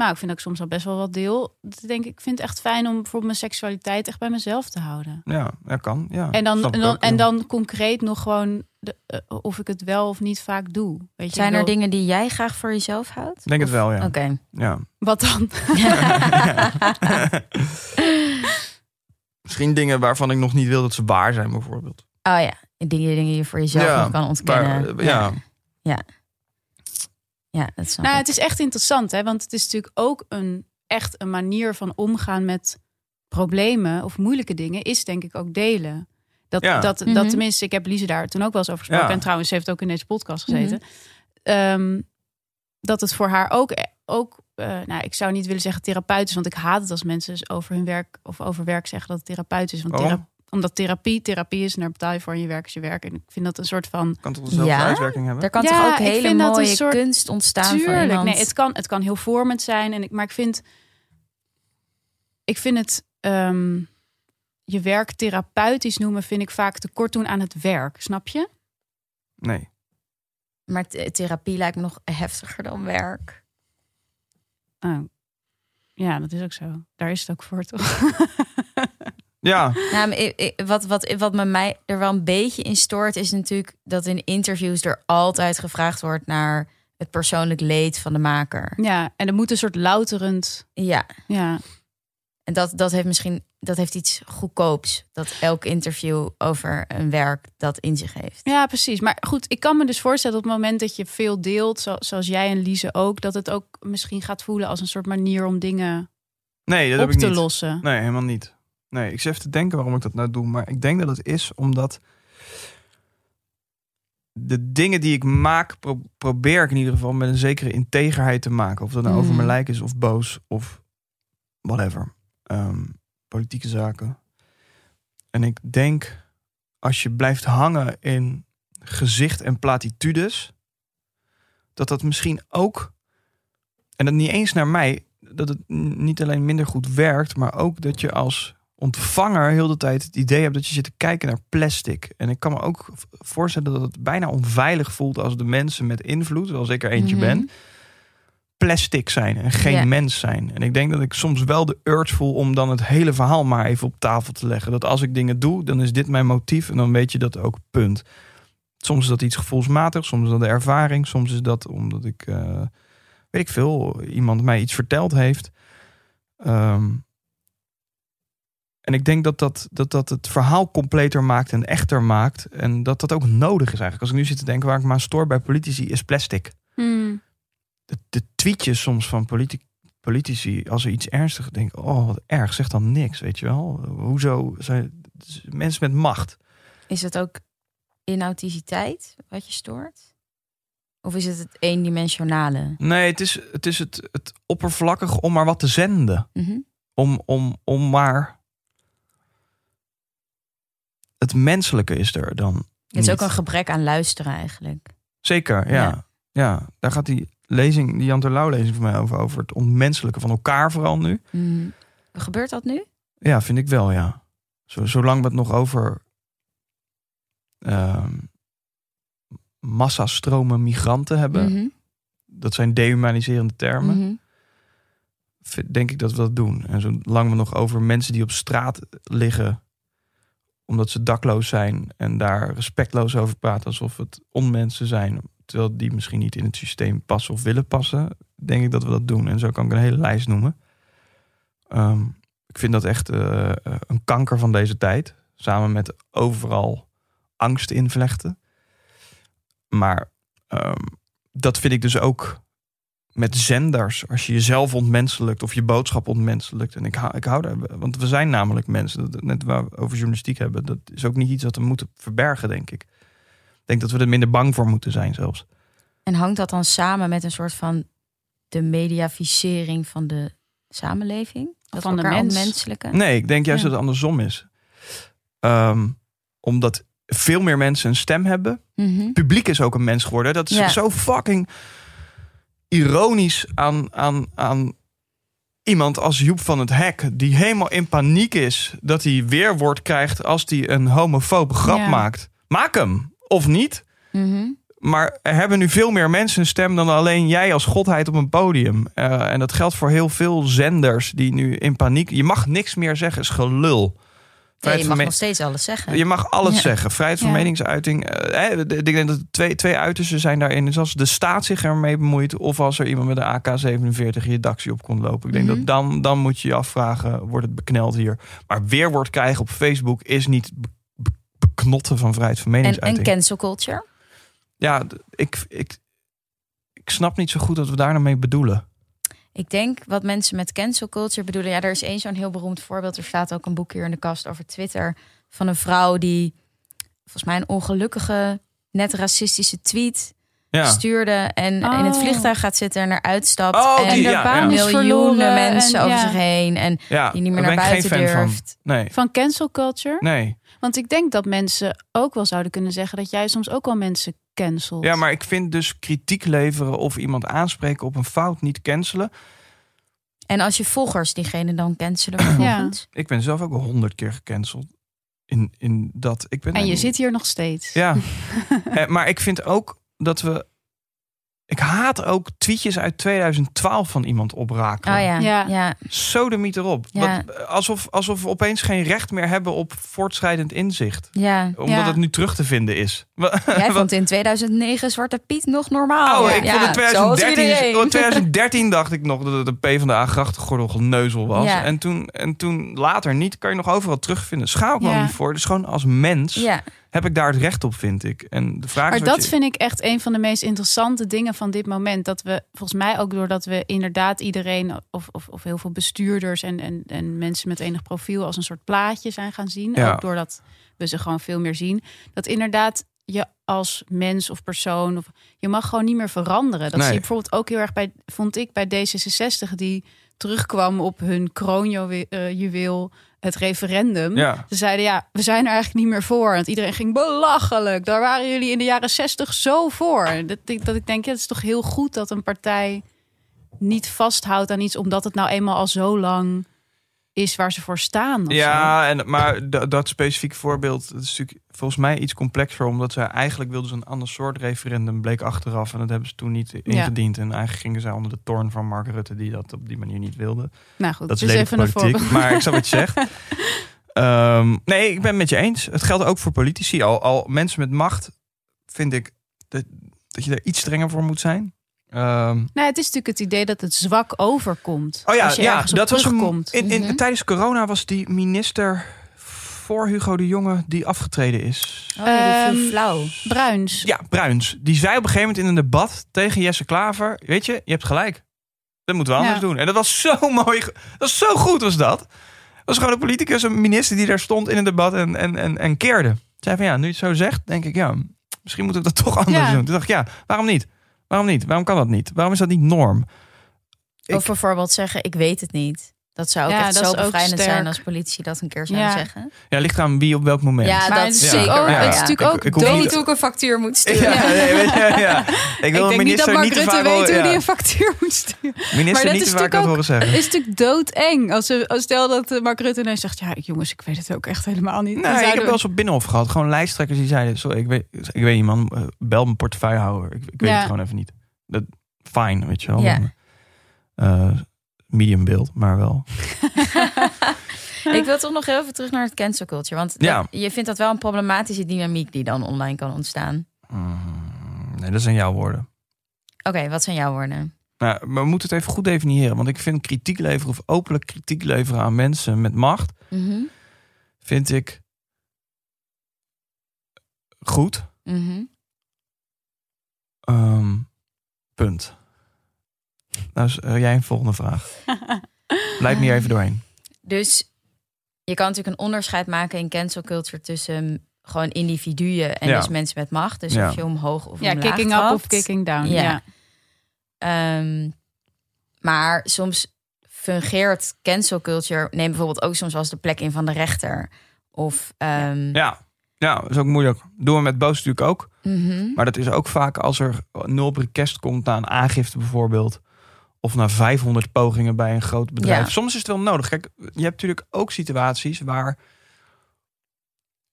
nou, ik vind dat ik soms al best wel wat deel. Dat denk ik, ik vind het echt fijn om bijvoorbeeld mijn seksualiteit echt bij mezelf te houden. Ja, dat kan. Ja, En dan, en dan, en dan concreet nog gewoon de, eh, of ik het wel of niet vaak doe. Weet je, Zijn er dingen die jij graag voor jezelf houdt? Ik denk het wel, ja. Oké. ja. Wat dan? Misschien dingen waarvan ik nog niet wil dat ze waar zijn, bijvoorbeeld. Oh ja, dingen, dingen die je voor jezelf Ja, nog kan ontkennen. waar- ja. ja. Ja, dat snap Nou, ik. het is echt interessant, hè? Want het is natuurlijk ook een echt een manier van omgaan met problemen of moeilijke dingen, is denk ik ook delen. Dat, Ja. dat, Mhm. dat tenminste, ik heb Lise daar toen ook wel eens over gesproken. Ja. En trouwens, ze heeft ook in deze podcast gezeten. Ehm, dat het voor haar ook, ook eh, nou, ik zou niet willen zeggen therapeutisch, want ik haat het als mensen dus over hun werk of over werk zeggen dat het therapeutisch is. Want thera- omdat therapie therapie is en daar betaal je voor en je werk is je werk. En ik vind dat een soort van Kan toch dezelfde Ja? uitwerking hebben? Er kan Ja, toch ook hele mooie soort- kunst ontstaan voor Tuurlijk, iemand. nee, het kan, het kan heel vormend zijn. En ik, maar ik vind, ik vind het ehm, je werk therapeutisch noemen, vind ik vaak te kort doen aan het werk. Snap je? Nee. Maar th- therapie lijkt me nog heftiger dan werk. Oh. Ja, dat is ook zo. Daar is het ook voor, toch? Ja, Nou, maar ik- ik- wat, wat, wat me mij er wel een beetje in stoort, is natuurlijk dat in interviews er altijd gevraagd wordt naar het persoonlijk leed van de maker. Ja, en er moet een soort louterend. Ja, Ja, en dat, dat heeft misschien dat heeft iets goedkoops. Dat elk interview over een werk dat in zich heeft. ja, precies. Maar goed, ik kan me dus voorstellen op het moment dat je veel deelt, zo- zoals jij en Lise ook, dat het ook misschien gaat voelen als een soort manier om dingen nee, dat op heb ik te niet. lossen. Nee, helemaal niet. Nee, ik zit even te denken waarom ik dat nou doe. Maar ik denk dat het is omdat de dingen die ik maak, pro- probeer ik in ieder geval met een zekere integerheid te maken. Of dat nou over Mm. mijn lijk is, of boos, of whatever. Ehm, politieke zaken. En ik denk, als je blijft hangen in gezicht en platitudes, dat dat misschien ook, en dat niet eens naar mij, dat het niet alleen minder goed werkt, maar ook dat je als ontvanger heel de tijd het idee hebt dat je zit te kijken naar plastic. En ik kan me ook voorstellen dat het bijna onveilig voelt als de mensen met invloed, zoals ik er eentje Mhm. ben, plastic zijn en geen mens zijn. En ik denk dat ik soms wel de urge voel om dan het hele verhaal maar even op tafel te leggen. Dat als ik dingen doe, dan is dit mijn motief en dan weet je dat ook, punt. Soms is dat iets gevoelsmatig, soms is dat de ervaring, soms is dat omdat ik, eh, weet ik veel, iemand mij iets verteld heeft. Ehm, en ik denk dat dat, dat dat het verhaal completer maakt en echter maakt. En dat dat ook nodig is eigenlijk. Als ik nu zit te denken waar ik me aan stoor bij politici, is plastic. Hmm. De, de tweetjes soms van politi- politici, als er iets ernstigs denken, oh wat erg, zeg dan niks, weet je wel. Hoezo zijn mensen met macht? Is het ook inauthenticiteit wat je stoort? Of is het het eendimensionale? Nee, het is het, is het, het oppervlakkig om maar wat te zenden. Mhm. Om, om, om maar. Het menselijke is er dan. Het is niet. ook een gebrek aan luisteren eigenlijk. Zeker, ja. Ja. ja. daar gaat die lezing, die Jan Terlouw lezing van mij over. Over het ontmenselijke van elkaar vooral nu. Mhm. Gebeurt dat nu? Ja, vind ik wel, ja. Zo, zolang we het nog over... ehm, massastromen migranten hebben. Mhm, Dat zijn dehumaniserende termen. vind- denk ik dat we dat doen. En zolang we nog over mensen die op straat liggen, omdat ze dakloos zijn en daar respectloos over praten alsof het onmensen zijn, terwijl die misschien niet in het systeem passen of willen passen, denk ik dat we dat doen. En zo kan ik een hele lijst noemen. Ehm, ik vind dat echt eh, een kanker van deze tijd, samen met overal angst invlechten. Maar ehm, dat vind ik dus ook met zenders. Als je jezelf ontmenselijkt of je boodschap ontmenselijkt. En ik hou, ik hou daar, want we zijn namelijk mensen. Dat, net waar we over journalistiek hebben. Dat is ook niet iets wat we moeten verbergen, denk ik. Ik denk dat we er minder bang voor moeten zijn zelfs. En hangt dat dan samen met een soort van de mediaficering van de samenleving? Dat Van de elkaar mens. ontmenselijken? Nee, ik denk juist Ja. dat het andersom is. Ehm, omdat veel meer mensen een stem hebben. Mhm. publiek is ook een mens geworden. Dat is Ja. zo fucking ironisch aan, aan, aan iemand als Joep van het Hek... die helemaal in paniek is dat hij weerwoord krijgt... als hij een homofobe grap Ja. maakt. Maak hem, of niet. Mhm. Maar er hebben nu veel meer mensen een stem... dan alleen jij als godheid op een podium. Eh, en dat geldt voor heel veel zenders die nu in paniek... Je mag niks meer zeggen, is gelul. Nee, je mag nog steeds alles zeggen. je mag alles Ja. zeggen. Vrijheid van Ja. meningsuiting. eh, de- ik denk dat twee, twee uitersten zijn daarin. Dus als de staat zich ermee bemoeit... of als er iemand met een AK-47 je dakje op komt lopen. Ik denk Mhm. dat dan, dan moet je je afvragen... wordt het bekneld hier? Maar weerwoord krijgen op Facebook... is niet be- be- beknotten van vrijheid van en, en meningsuiting. cancel culture? ja, ik, ik, ik snap niet zo goed wat we daar nou mee bedoelen. Ik denk wat mensen met cancel culture bedoelen. Ja, er is één zo'n heel beroemd voorbeeld. Er staat ook een boek hier in de kast over Twitter. Van een vrouw die volgens mij een ongelukkige, net racistische tweet Ja, stuurde. En in het Oh. vliegtuig gaat zitten en eruit stapt. Oh, en de ja, baan ja. is miljoenen mensen en, over ja. zich heen. En ja die niet meer naar buiten durft. van. Nee, Van cancel culture. nee. Want ik denk dat mensen ook wel zouden kunnen zeggen dat jij soms ook wel mensen cancelt. Ja, maar ik vind dus kritiek leveren... of iemand aanspreken op een fout niet cancelen... En als je volgers diegene dan cancelen vervolgens. Ik ben zelf ook al honderd keer gecanceld. In, in dat. Ik ben En je zit hier nog steeds. Ja. Eh, maar ik vind ook dat we. Ik haat ook tweetjes uit 2012 van iemand opraken. Oh ja, ja. Ja. Sodemiet erop. Ja. Alsof, alsof we opeens geen recht meer hebben op voortschrijdend inzicht. ja. Omdat Ja. het nu terug te vinden is. Jij vond in 2009 Zwarte Piet nog normaal. Oh, ik ja, vond het zoals 2013, iedereen. oh, 2013 dacht ik nog dat het een P van de A grachtengordel geneuzel was. Ja. En, toen, en toen later niet, kan je nog overal terugvinden. Schaam ik me niet voor. Dus gewoon als mens Ja, heb ik daar het recht op, vind ik. En de vraag Maar dat je- vind ik echt een van de meest interessante dingen van dit moment. Dat we volgens mij ook doordat we inderdaad iedereen of, of, of heel veel bestuurders en, en, en mensen met enig profiel als een soort plaatje zijn gaan zien. Ja. Ook doordat we ze gewoon veel meer zien. Dat inderdaad je als mens of persoon, of, je mag gewoon niet meer veranderen. Dat Nee. zie je bijvoorbeeld ook heel erg bij, vond ik bij D66, die terugkwam op hun kroonjuweel, het referendum. Ja. Ze zeiden ja, we zijn er eigenlijk niet meer voor. Want iedereen ging belachelijk. Daar waren jullie in de jaren zestig zo voor. Dat ik, dat ik denk, ja, het is toch heel goed dat een partij niet vasthoudt aan iets omdat het nou eenmaal al zo lang is waar ze voor staan. zo. Ja, en, maar dat, specifieke voorbeeld dat is natuurlijk volgens mij iets complexer. Omdat zij eigenlijk wilden ze een ander soort referendum, bleek achteraf. En dat hebben ze toen niet ingediend. En eigenlijk gingen zij onder de toorn van Mark Rutte, die dat op die manier niet wilde. Nou goed, Dat is dus even een voorbeeld. Maar ik snap wat je zegt. Ehm, nee, ik ben het met je eens. Het geldt ook voor politici. Al, al mensen met macht vind ik dat, dat je er iets strenger voor moet zijn. Ehm, Nou, het is natuurlijk het idee dat het zwak overkomt. oh ja, als je ja ergens op dat was een, in, in, Mhm. tijdens corona was die minister voor Hugo de Jonge die afgetreden is. oh, ja, die viel Ehm, flauw. Bruins. Ja, Bruins. Die zei op een gegeven moment in een debat tegen Jesse Klaver: Weet je, je hebt gelijk. Dat moeten we anders Ja. doen. En dat was zo mooi. Dat was zo goed, was dat. Dat was gewoon een politicus, een minister die daar stond in een debat en, en, en, en keerde. Zei van ja, nu je het zo zegt, denk ik ja, misschien moeten we dat toch anders Ja. doen. Toen dacht ik ja, waarom niet? Waarom niet? Waarom kan dat niet? Waarom is dat niet norm? Of bijvoorbeeld zeggen, ik weet het niet. Dat zou ook Ja, echt dat zo ook bevrijdend zijn als politie dat een keer zou Ja. zeggen. Ja, ligt aan wie op welk moment. Ja, Maar dat het is zeker. ook, het is ja. natuurlijk ook Ik- ik niet hoe ik een factuur moet sturen. Ja, nee, weet je, ja. Ik wil Ik denk niet dat minister Mark niet Rutte weet hoe ja. hij een factuur moet sturen. Minister Maar dat niet is natuurlijk ook- horen zeggen. is natuurlijk doodeng. Als, ze, als stel dat eh, Mark Rutte ineens zegt... ja, jongens, ik weet het ook echt helemaal niet. Dan Nee, ik heb we- wel eens op Binnenhof gehad. Gewoon lijsttrekkers die zeiden... Sorry, ik weet, ik weet niet man, eh, bel mijn portefeuillehouder. Ik, ik weet Ja. het gewoon even niet. Dat, fine, weet je wel. Ja. Eh, medium beeld, maar wel. Ik wil toch nog heel even terug naar het cancel culture. Want Ja. je vindt dat wel een problematische dynamiek die dan online kan ontstaan. Mm, nee, dat zijn jouw woorden. Oké, wat zijn jouw woorden? Nou, maar we moeten het even goed definiëren. Want ik vind kritiek leveren of openlijk kritiek leveren aan mensen met macht... Mhm, vind ik goed. mhm. Ehm, punt. Nou, is, eh, jij een volgende vraag. Leid me hier even doorheen. Dus je kan natuurlijk een onderscheid maken in cancel culture tussen gewoon individuen en Ja. dus mensen met macht. Dus Ja. of je omhoog of Ja, omlaag kicking up of kicking down. Ja. Ja. Ehm, maar soms fungeert cancel culture, neem bijvoorbeeld ook soms eens de plek in van de rechter. Of ehm, Ja, ja, dat is ook moeilijk. Doen we met boos natuurlijk ook. mhm. Maar dat is ook vaak als er nul op request komt na een aangifte bijvoorbeeld. Of na 500 pogingen bij een groot bedrijf. Ja. Soms is het wel nodig. Kijk, je hebt natuurlijk ook situaties waar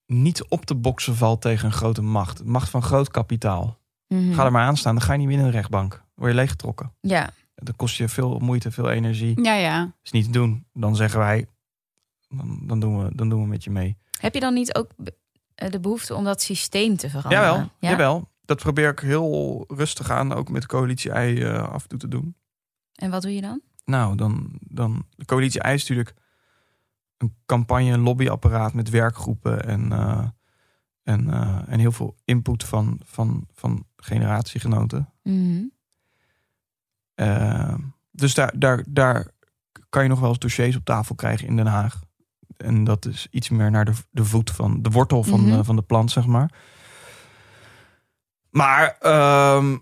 niet op te boksen valt tegen een grote macht. Macht van groot kapitaal. Mhm. Ga er maar aan staan, dan ga je niet winnen in de rechtbank. Dan word je leeggetrokken. Ja, Dan kost je veel moeite, veel energie. ja, ja. is niet te doen. Dan zeggen wij, dan, dan, doen, we, dan doen we met je mee. heb je dan niet ook eh, de behoefte om dat systeem te veranderen? Jawel, Ja? jawel. Dat probeer ik heel rustig aan, ook met coalitie ei eh, af en toe te doen. En wat doe je dan? Nou, dan, dan de coalitie ei is natuurlijk een campagne, een lobbyapparaat met werkgroepen en, eh, en, eh, en heel veel input van, van, van generatiegenoten. Mhm. Eh, dus daar, daar, daar kan je nog wel eens dossiers op tafel krijgen in Den Haag. En dat is iets meer naar de, de voet van de wortel van, Mhm. van de plant, zeg maar. Maar ehm,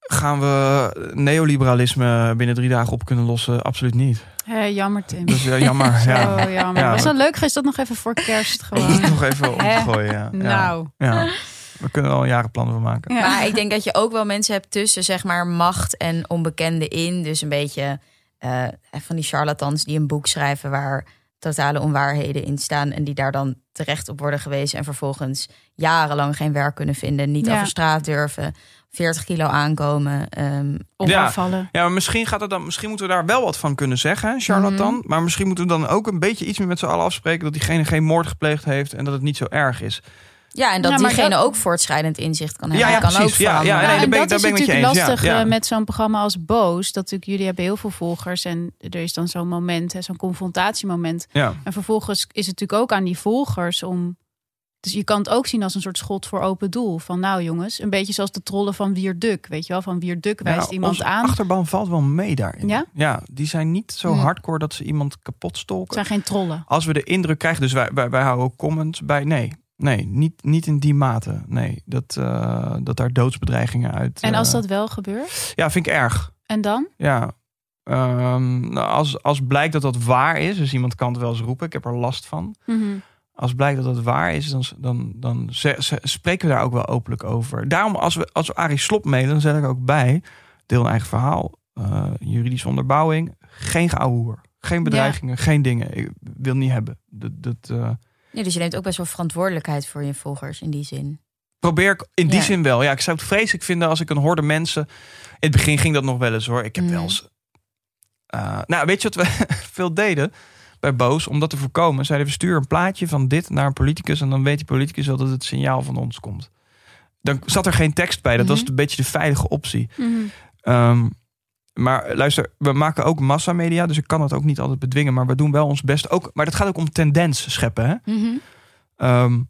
gaan we neoliberalisme binnen drie dagen op kunnen lossen? Absoluut niet. Hé, jammer, Tim. Dus ja, jammer. Zo ja. jammer. Ja. Was dat leuk geweest dat nog even voor kerst gewoon? Nog even om te gooien. Ja. Nou. Ja. Ja. We kunnen wel een jarenplan van maken. Ja. Maar ik denk dat je ook wel mensen hebt tussen zeg maar macht en onbekende in. Dus een beetje eh, van die charlatans die een boek schrijven waar totale onwaarheden in staan. En die daar dan terecht op worden gewezen. En vervolgens jarenlang geen werk kunnen vinden. Niet Ja. over straat durven. 40 kilo aankomen. ehm, Of Ja. afvallen. Ja, maar misschien, gaat het dan, misschien moeten we daar wel wat van kunnen zeggen, hè, charlatan. Mhm. Maar misschien moeten we dan ook een beetje iets meer met z'n allen afspreken... dat diegene geen moord gepleegd heeft en dat het niet zo erg is. ja, en dat Ja, diegene dat- ook voortschrijdend inzicht kan hebben. Ja, ja, kan precies. ook Ja, ja, nee, en ben dat is ben ik met je natuurlijk lastig ja. eh, met zo'n programma als Boos. Dat natuurlijk jullie hebben heel veel volgers en er is dan zo'n moment, hè, zo'n confrontatiemoment. Ja, En vervolgens is het natuurlijk ook aan die volgers om. Dus je kan het ook zien als een soort schot voor open doel. Van nou jongens, een beetje zoals de trollen van Wierduk. Weet je wel, van Wierduk wijst Nou, iemand aan. achterban valt wel mee daarin. Ja? Ja, die zijn niet zo hardcore dat ze iemand kapot stolken. Het zijn geen trollen. Als we de indruk krijgen, dus wij, wij, wij houden ook comments bij. Nee, nee niet, niet in die mate. Nee, dat, eh, dat daar doodsbedreigingen uit. En als eh, dat wel gebeurt, Ja, vind ik erg. en dan? Ja. Ehm, nou, als, als blijkt dat dat waar is, dus iemand kan het wel eens roepen, ik heb er last van. Mhm. Als blijkt dat het waar is, dan, dan, dan ze- ze- spreken we daar ook wel openlijk over. Daarom, als we, als we Arie Slop mailen, dan zet ik ook bij, deel een eigen verhaal, eh, juridische onderbouwing, geen geouwehoer, geen bedreigingen, geen dingen. Ik wil niet hebben. Dat, dat, Nee, dus je neemt ook best wel verantwoordelijkheid voor je volgers in die zin. probeer ik in die Ja. zin wel. Ja, ik zou het vreselijk vinden als ik een horde mensen. In het begin ging dat nog wel eens hoor. Ik heb Mhm. wel eens. eh, nou, weet je wat we veel deden bij Boos? Om dat te voorkomen, zeiden we stuur een plaatje van dit naar een politicus. En dan weet die politicus wel dat het signaal van ons komt. Dan zat er geen tekst bij. Dat was Mhm. een beetje de veilige optie. Mhm. Ehm, maar luister, we maken ook massamedia. Dus ik kan het ook niet altijd bedwingen. Maar we doen wel ons best. Ook, maar dat gaat ook om tendens scheppen. Hè? Mhm. Ehm,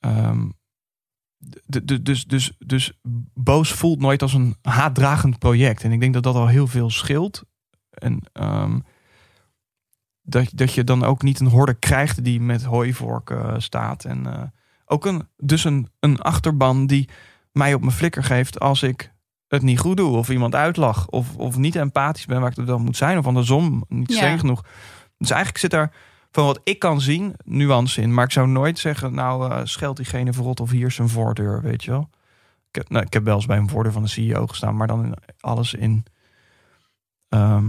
ehm, dus, dus, dus boos voelt nooit als een haatdragend project. En ik denk dat dat al heel veel scheelt. En dat, dat je dan ook niet een horde krijgt die met hooivorken staat. En eh, ook een, dus een, een achterban die mij op mijn flikker geeft als ik het niet goed doe. Of iemand uitlach. Of, of niet empathisch ben waar ik het wel moet zijn. Of andersom, niet Ja. streng genoeg. Dus eigenlijk zit daar van wat ik kan zien, nuance in. Maar ik zou nooit zeggen, nou eh scheld diegene verrot of hier is zijn voordeur, weet je wel. Ik heb, nou, ik heb wel eens bij een voordeur van de CEO gestaan, maar dan in, alles in, ehm,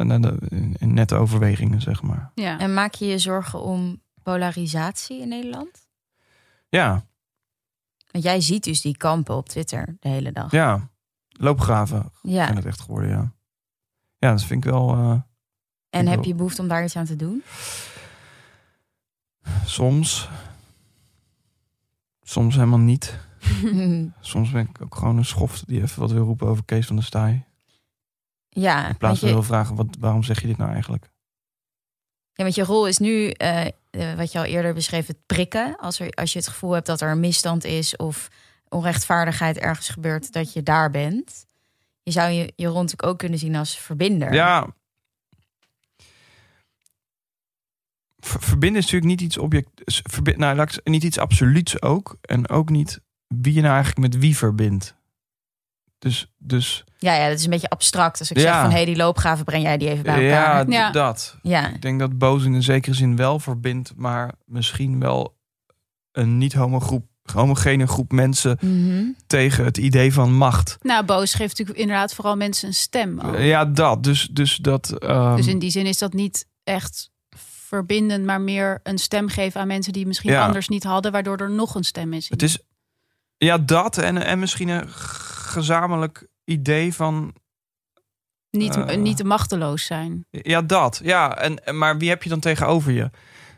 in, in, in nette overwegingen, zeg maar. Ja. En maak je je zorgen om polarisatie in Nederland? Ja, Want jij ziet dus die kampen op Twitter de hele dag. ja. Loopgraven Ja. zijn het echt geworden, ja. Ja, dat vind ik wel... eh, En heb wel. je behoefte om daar iets aan te doen? soms. Soms helemaal niet. Soms ben ik ook gewoon een schoft die even wat wil roepen over Kees van der Staaij. Ja, In plaats van je, wil vragen, wat, waarom zeg je dit nou eigenlijk? ja, want je rol is nu, eh, eh, wat je al eerder beschreef, het prikken. Als, er, als je het gevoel hebt dat er een misstand is of onrechtvaardigheid ergens gebeurt, dat je daar bent. Je zou je, je natuurlijk ook kunnen zien als verbinder. Ja. Ver- Verbinden is natuurlijk niet iets object, s- verbi- nou, niet iets absoluuts ook. En ook niet wie je nou eigenlijk met wie verbindt. Dus, dus Ja, ja, dat is een beetje abstract. Als ik Ja. zeg van, hé, die loopgraven, breng jij die even bij ja, elkaar. Ja. dat. Ja, Ik denk dat boos in een zekere zin wel verbindt, maar misschien wel een niet homo groep, homogene groep mensen Mhm. tegen het idee van macht. Nou, boos geeft natuurlijk inderdaad vooral mensen een stem. ook. Ja, dat. Dus, dus dat. ehm, Dus in die zin is dat niet echt verbindend, maar meer een stem geven aan mensen die misschien Ja. anders niet hadden, waardoor er nog een stem is. Het is ja, dat en, en misschien een gezamenlijk idee van. niet, eh. niet te machteloos zijn. Ja, dat. Ja, en, maar wie heb je dan tegenover je?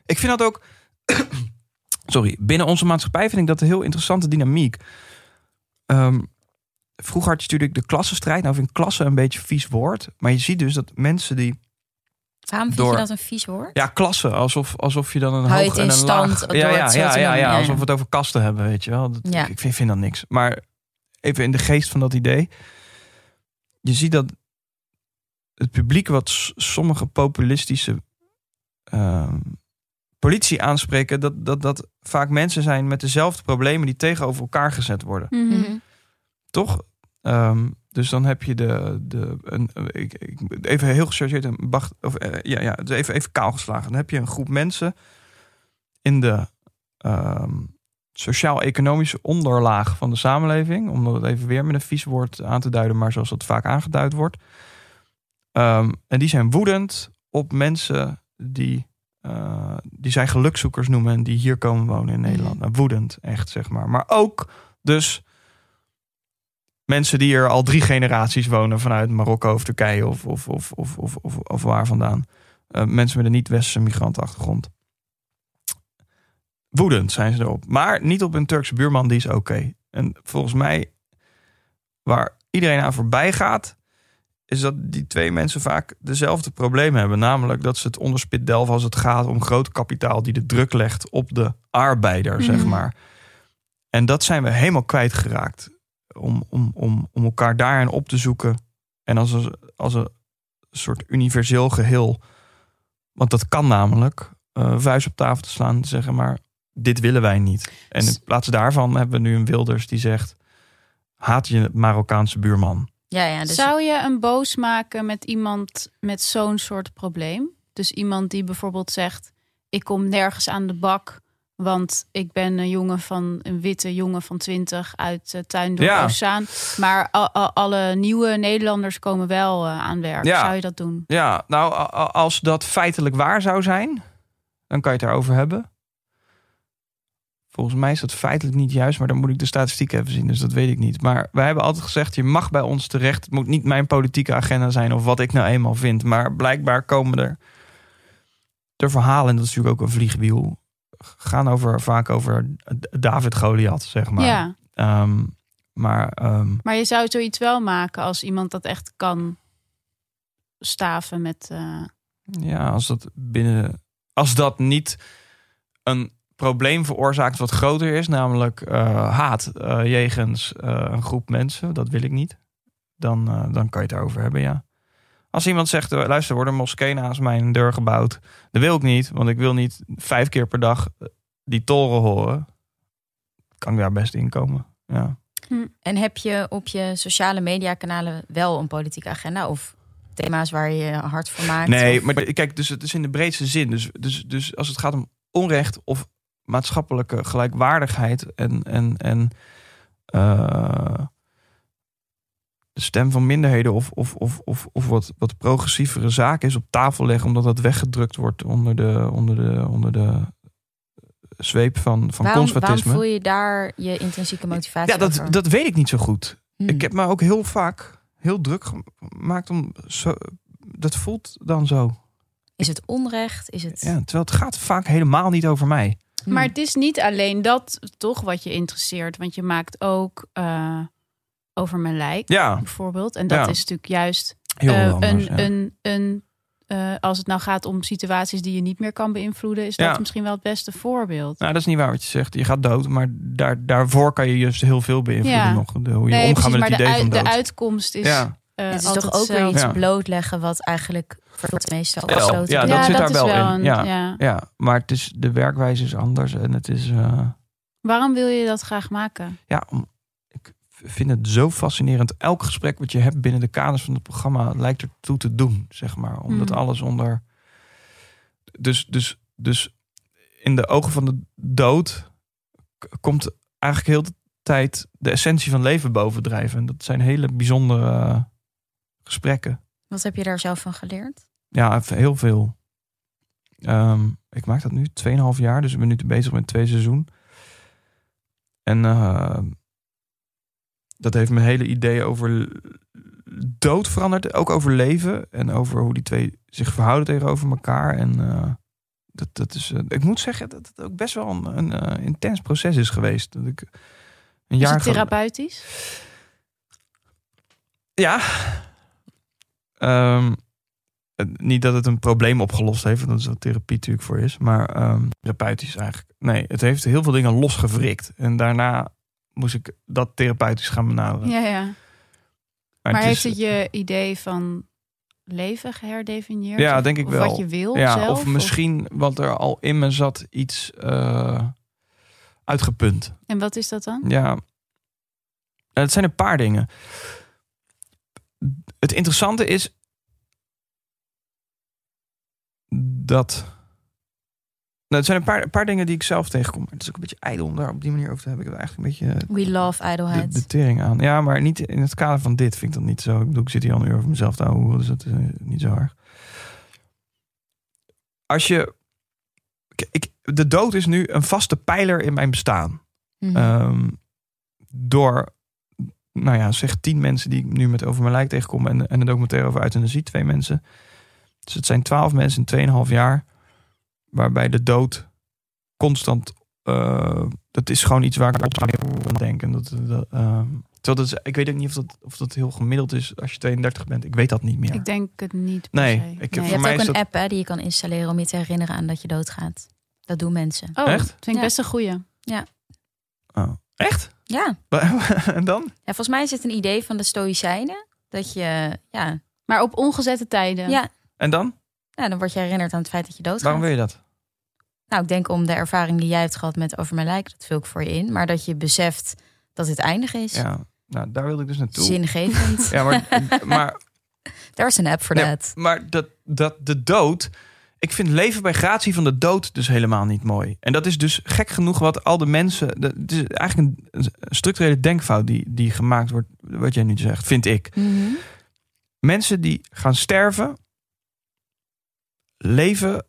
Ik vind dat ook. Sorry, binnen onze maatschappij vind ik dat een heel interessante dynamiek. Ehm, vroeger had je natuurlijk de klassenstrijd. Nou vind ik klasse een beetje vies woord. Maar je ziet dus dat mensen die. Waarom vind Door- je dat een vies woord? Ja, klasse. Alsof, alsof je dan een Hou je hoog en in een stand laag... Ja, ja, ja, ja, ja, ja, alsof we het over kasten hebben, weet je wel. Dat, Ja. ik, ik vind, vind dat niks. Maar even in de geest van dat idee. Je ziet dat het publiek wat sommige populistische ehm, politie aanspreken... Dat, dat dat vaak mensen zijn met dezelfde problemen... die tegenover elkaar gezet worden. Mhm. Toch? Ehm, dus dan heb je de. de een, ik, ik, even heel gechargeerd. Een bacht, of, eh, ja, ja, dus even, even kaal geslagen. Dan heb je een groep mensen in de ehm, sociaal-economische onderlaag van de samenleving. Om dat even weer met een vies woord aan te duiden, maar zoals dat vaak aangeduid wordt. Ehm, en die zijn woedend op mensen die. eh, die zij gelukzoekers noemen en die hier komen wonen in Nederland. Nou, woedend, echt zeg maar. Maar ook dus mensen die er al drie generaties wonen vanuit Marokko of Turkije of, of, of, of, of, of, of waar vandaan. Eh, mensen met een niet-westerse migrantenachtergrond. Woedend zijn ze erop. Maar niet op een Turkse buurman, die is oké. En volgens mij, waar iedereen aan voorbij gaat, is dat die twee mensen vaak dezelfde problemen hebben. Namelijk dat ze het onderspit delven als het gaat om groot kapitaal die de druk legt op de arbeider, zeg Mhm. maar. En dat zijn we helemaal kwijtgeraakt. Om, om, om, om elkaar daarin op te zoeken. En als een, als een soort universeel geheel. Want dat kan namelijk. eh vuist op tafel te slaan. Zeggen maar. Dit willen wij niet. En in plaats daarvan hebben we nu een Wilders die zegt. Haat je Marokkaanse buurman? Ja, ja, dus Zou je een boos maken met iemand met zo'n soort probleem? Dus iemand die bijvoorbeeld zegt: Ik kom nergens aan de bak, want ik ben een jongen van een witte jongen van 20 uit uh, Tuindorp Ja. Oostzaan. Maar al- al- alle nieuwe Nederlanders komen wel eh, aan werk. Ja. Zou je dat doen? Ja, nou, a- a- als dat feitelijk waar zou zijn, dan kan je het erover hebben. Volgens mij is dat feitelijk niet juist, maar dan moet ik de statistiek even zien, dus dat weet ik niet. Maar wij hebben altijd gezegd: je mag bij ons terecht. Het moet niet mijn politieke agenda zijn of wat ik nou eenmaal vind. Maar blijkbaar komen er de verhalen, en dat is natuurlijk ook een vliegwiel, gaan over, vaak over David Goliath, zeg maar. Ja, Ehm, maar ehm, maar je zou zoiets wel maken als iemand dat echt kan staven met. eh, Ja, als dat binnen. Als dat niet een probleem veroorzaakt wat groter is, namelijk eh, haat eh, jegens eh, een groep mensen, dat wil ik niet. Dan, dan kan je het erover hebben, ja. Als iemand zegt, luister, er wordt een moskee naast mijn deur gebouwd. Dat wil ik niet, want ik wil niet vijf keer per dag die toren horen. Kan ik daar best in komen, ja. Hm. En heb je op je sociale mediakanalen wel een politieke agenda of thema's waar je je hard voor maakt? Nee, Of- maar kijk, dus het is in de breedste zin. Dus, dus, dus als het gaat om onrecht of maatschappelijke gelijkwaardigheid en, en, en eh, de stem van minderheden of, of, of, of, of wat, wat progressievere zaken is op tafel leggen, omdat dat weggedrukt wordt onder de, onder de, onder de zweep van, van waarom, waarom conservatisme. voel je daar je intrinsieke motivatie ja, dat, over? dat weet ik niet zo goed. Hm. Ik heb me ook heel vaak heel druk gemaakt om zo. Dat voelt dan zo. Is het onrecht? Is het... Ja, terwijl het gaat vaak helemaal niet over mij. Hm. Maar het is niet alleen dat toch wat je interesseert. Want je maakt ook eh, over mijn lijk Ja, bijvoorbeeld. En dat Ja. is natuurlijk juist anders. een, ja. een, een eh, als het nou gaat om situaties die je niet meer kan beïnvloeden, is dat misschien wel het beste voorbeeld. Nou, dat is niet waar wat je zegt. Je gaat dood, maar daar, daarvoor kan je juist heel veel beïnvloeden nog. De, hoe je nee, omgaat precies, met het de, idee van uit- dood. de uitkomst is. Eh, het is toch ook weer iets Ja. blootleggen wat eigenlijk voor het meeste Ja, afgesloten ja, is. dat zit daar is wel in. een- Ja. ja. ja, maar het is, de werkwijze is anders. En het is... eh, Waarom wil je dat graag maken? ja, om- ik vind het zo fascinerend. Elk gesprek wat je hebt binnen de kaders van het programma lijkt ertoe te doen, zeg maar. Omdat Hmm. alles onder. Dus, dus, dus in de ogen van de dood komt eigenlijk heel de tijd de essentie van leven bovendrijven. En dat zijn hele bijzondere gesprekken. Wat heb je daar zelf van geleerd? Ja, heel veel. Ehm, ik maak dat nu 2,5 jaar, dus ik ben nu bezig met twee seizoen. En eh, dat heeft mijn hele idee over dood veranderd. Ook over leven en over hoe die twee zich verhouden tegenover elkaar. En eh, dat, dat is, eh, ik moet zeggen dat het ook best wel een, een eh, intens proces is geweest. Dat ik een Is jaar het therapeutisch? ja. Ehm, niet dat het een probleem opgelost heeft, want dat is wat therapie natuurlijk voor is. Maar ehm therapeutisch eigenlijk. Nee, het heeft heel veel dingen losgewrikt. En daarna moest ik dat therapeutisch gaan benaderen. Ja, ja. Maar, Maar het heeft is- het je idee van leven geherdefinieerd? Ja, Of- denk ik of wel. wat je wil ja, zelf? of misschien wat er al in me zat, iets eh, uitgepunt. En wat is dat dan? Ja, Eh, het zijn een paar dingen. Het interessante is dat. Nou, het zijn een paar, een paar dingen die ik zelf tegenkom. Het is ook een beetje ijdel om daar op die manier over te hebben. Ik heb eigenlijk een beetje eh, We love de, ijdelheid. de tering aan. Ja, maar niet in het kader van dit vind ik dat niet zo. Ik bedoel, ik zit hier al een uur over mezelf te houden, dus dat is eh, niet zo erg. Als je. Ik, de dood is nu een vaste pijler in mijn bestaan. Mhm. Ehm, door, nou ja, zeg tien mensen die ik nu met Over Mijn Lijk tegenkom en, en een documentaire over Euthanasie, twee mensen. Dus het zijn twaalf mensen in tweeënhalf jaar, waarbij de dood constant, eh, dat is gewoon iets waar ik op kan denken. Dat, dat, ehm, terwijl dat is, ik weet ook niet of dat, of dat heel gemiddeld is als je 32 bent. Ik weet dat niet meer. Ik denk het niet per Nee, se. ik heb je hebt ook een dat- app hè, die je kan installeren om je te herinneren aan dat je doodgaat. Dat doen mensen. Oh, Echt? vind ik Ja. best een goeie. Oh, echt? Ja. en dan? ja, volgens mij is het een idee van de Stoïcijnen. Dat je, ja, Maar op ongezette tijden. ja, En dan? ja, dan word je herinnerd aan het feit dat je doodgaat. Waarom wil je dat? Nou, ik denk om de ervaring die jij hebt gehad met Over Mijn Lijk, dat vul ik voor je in. Maar dat je beseft dat dit eindig is. Ja, nou, daar wilde ik dus naartoe. Zingevend. Ja, maar, maar Daar is een app voor Nee, dat. Maar dat, dat de dood. Ik vind leven bij gratie van de dood dus helemaal niet mooi. En dat is dus gek genoeg wat al de mensen. dat- Het is eigenlijk een, structurele denkfout die, die gemaakt wordt. Wat jij nu zegt, vind ik. Mhm. Mensen die gaan sterven. leven.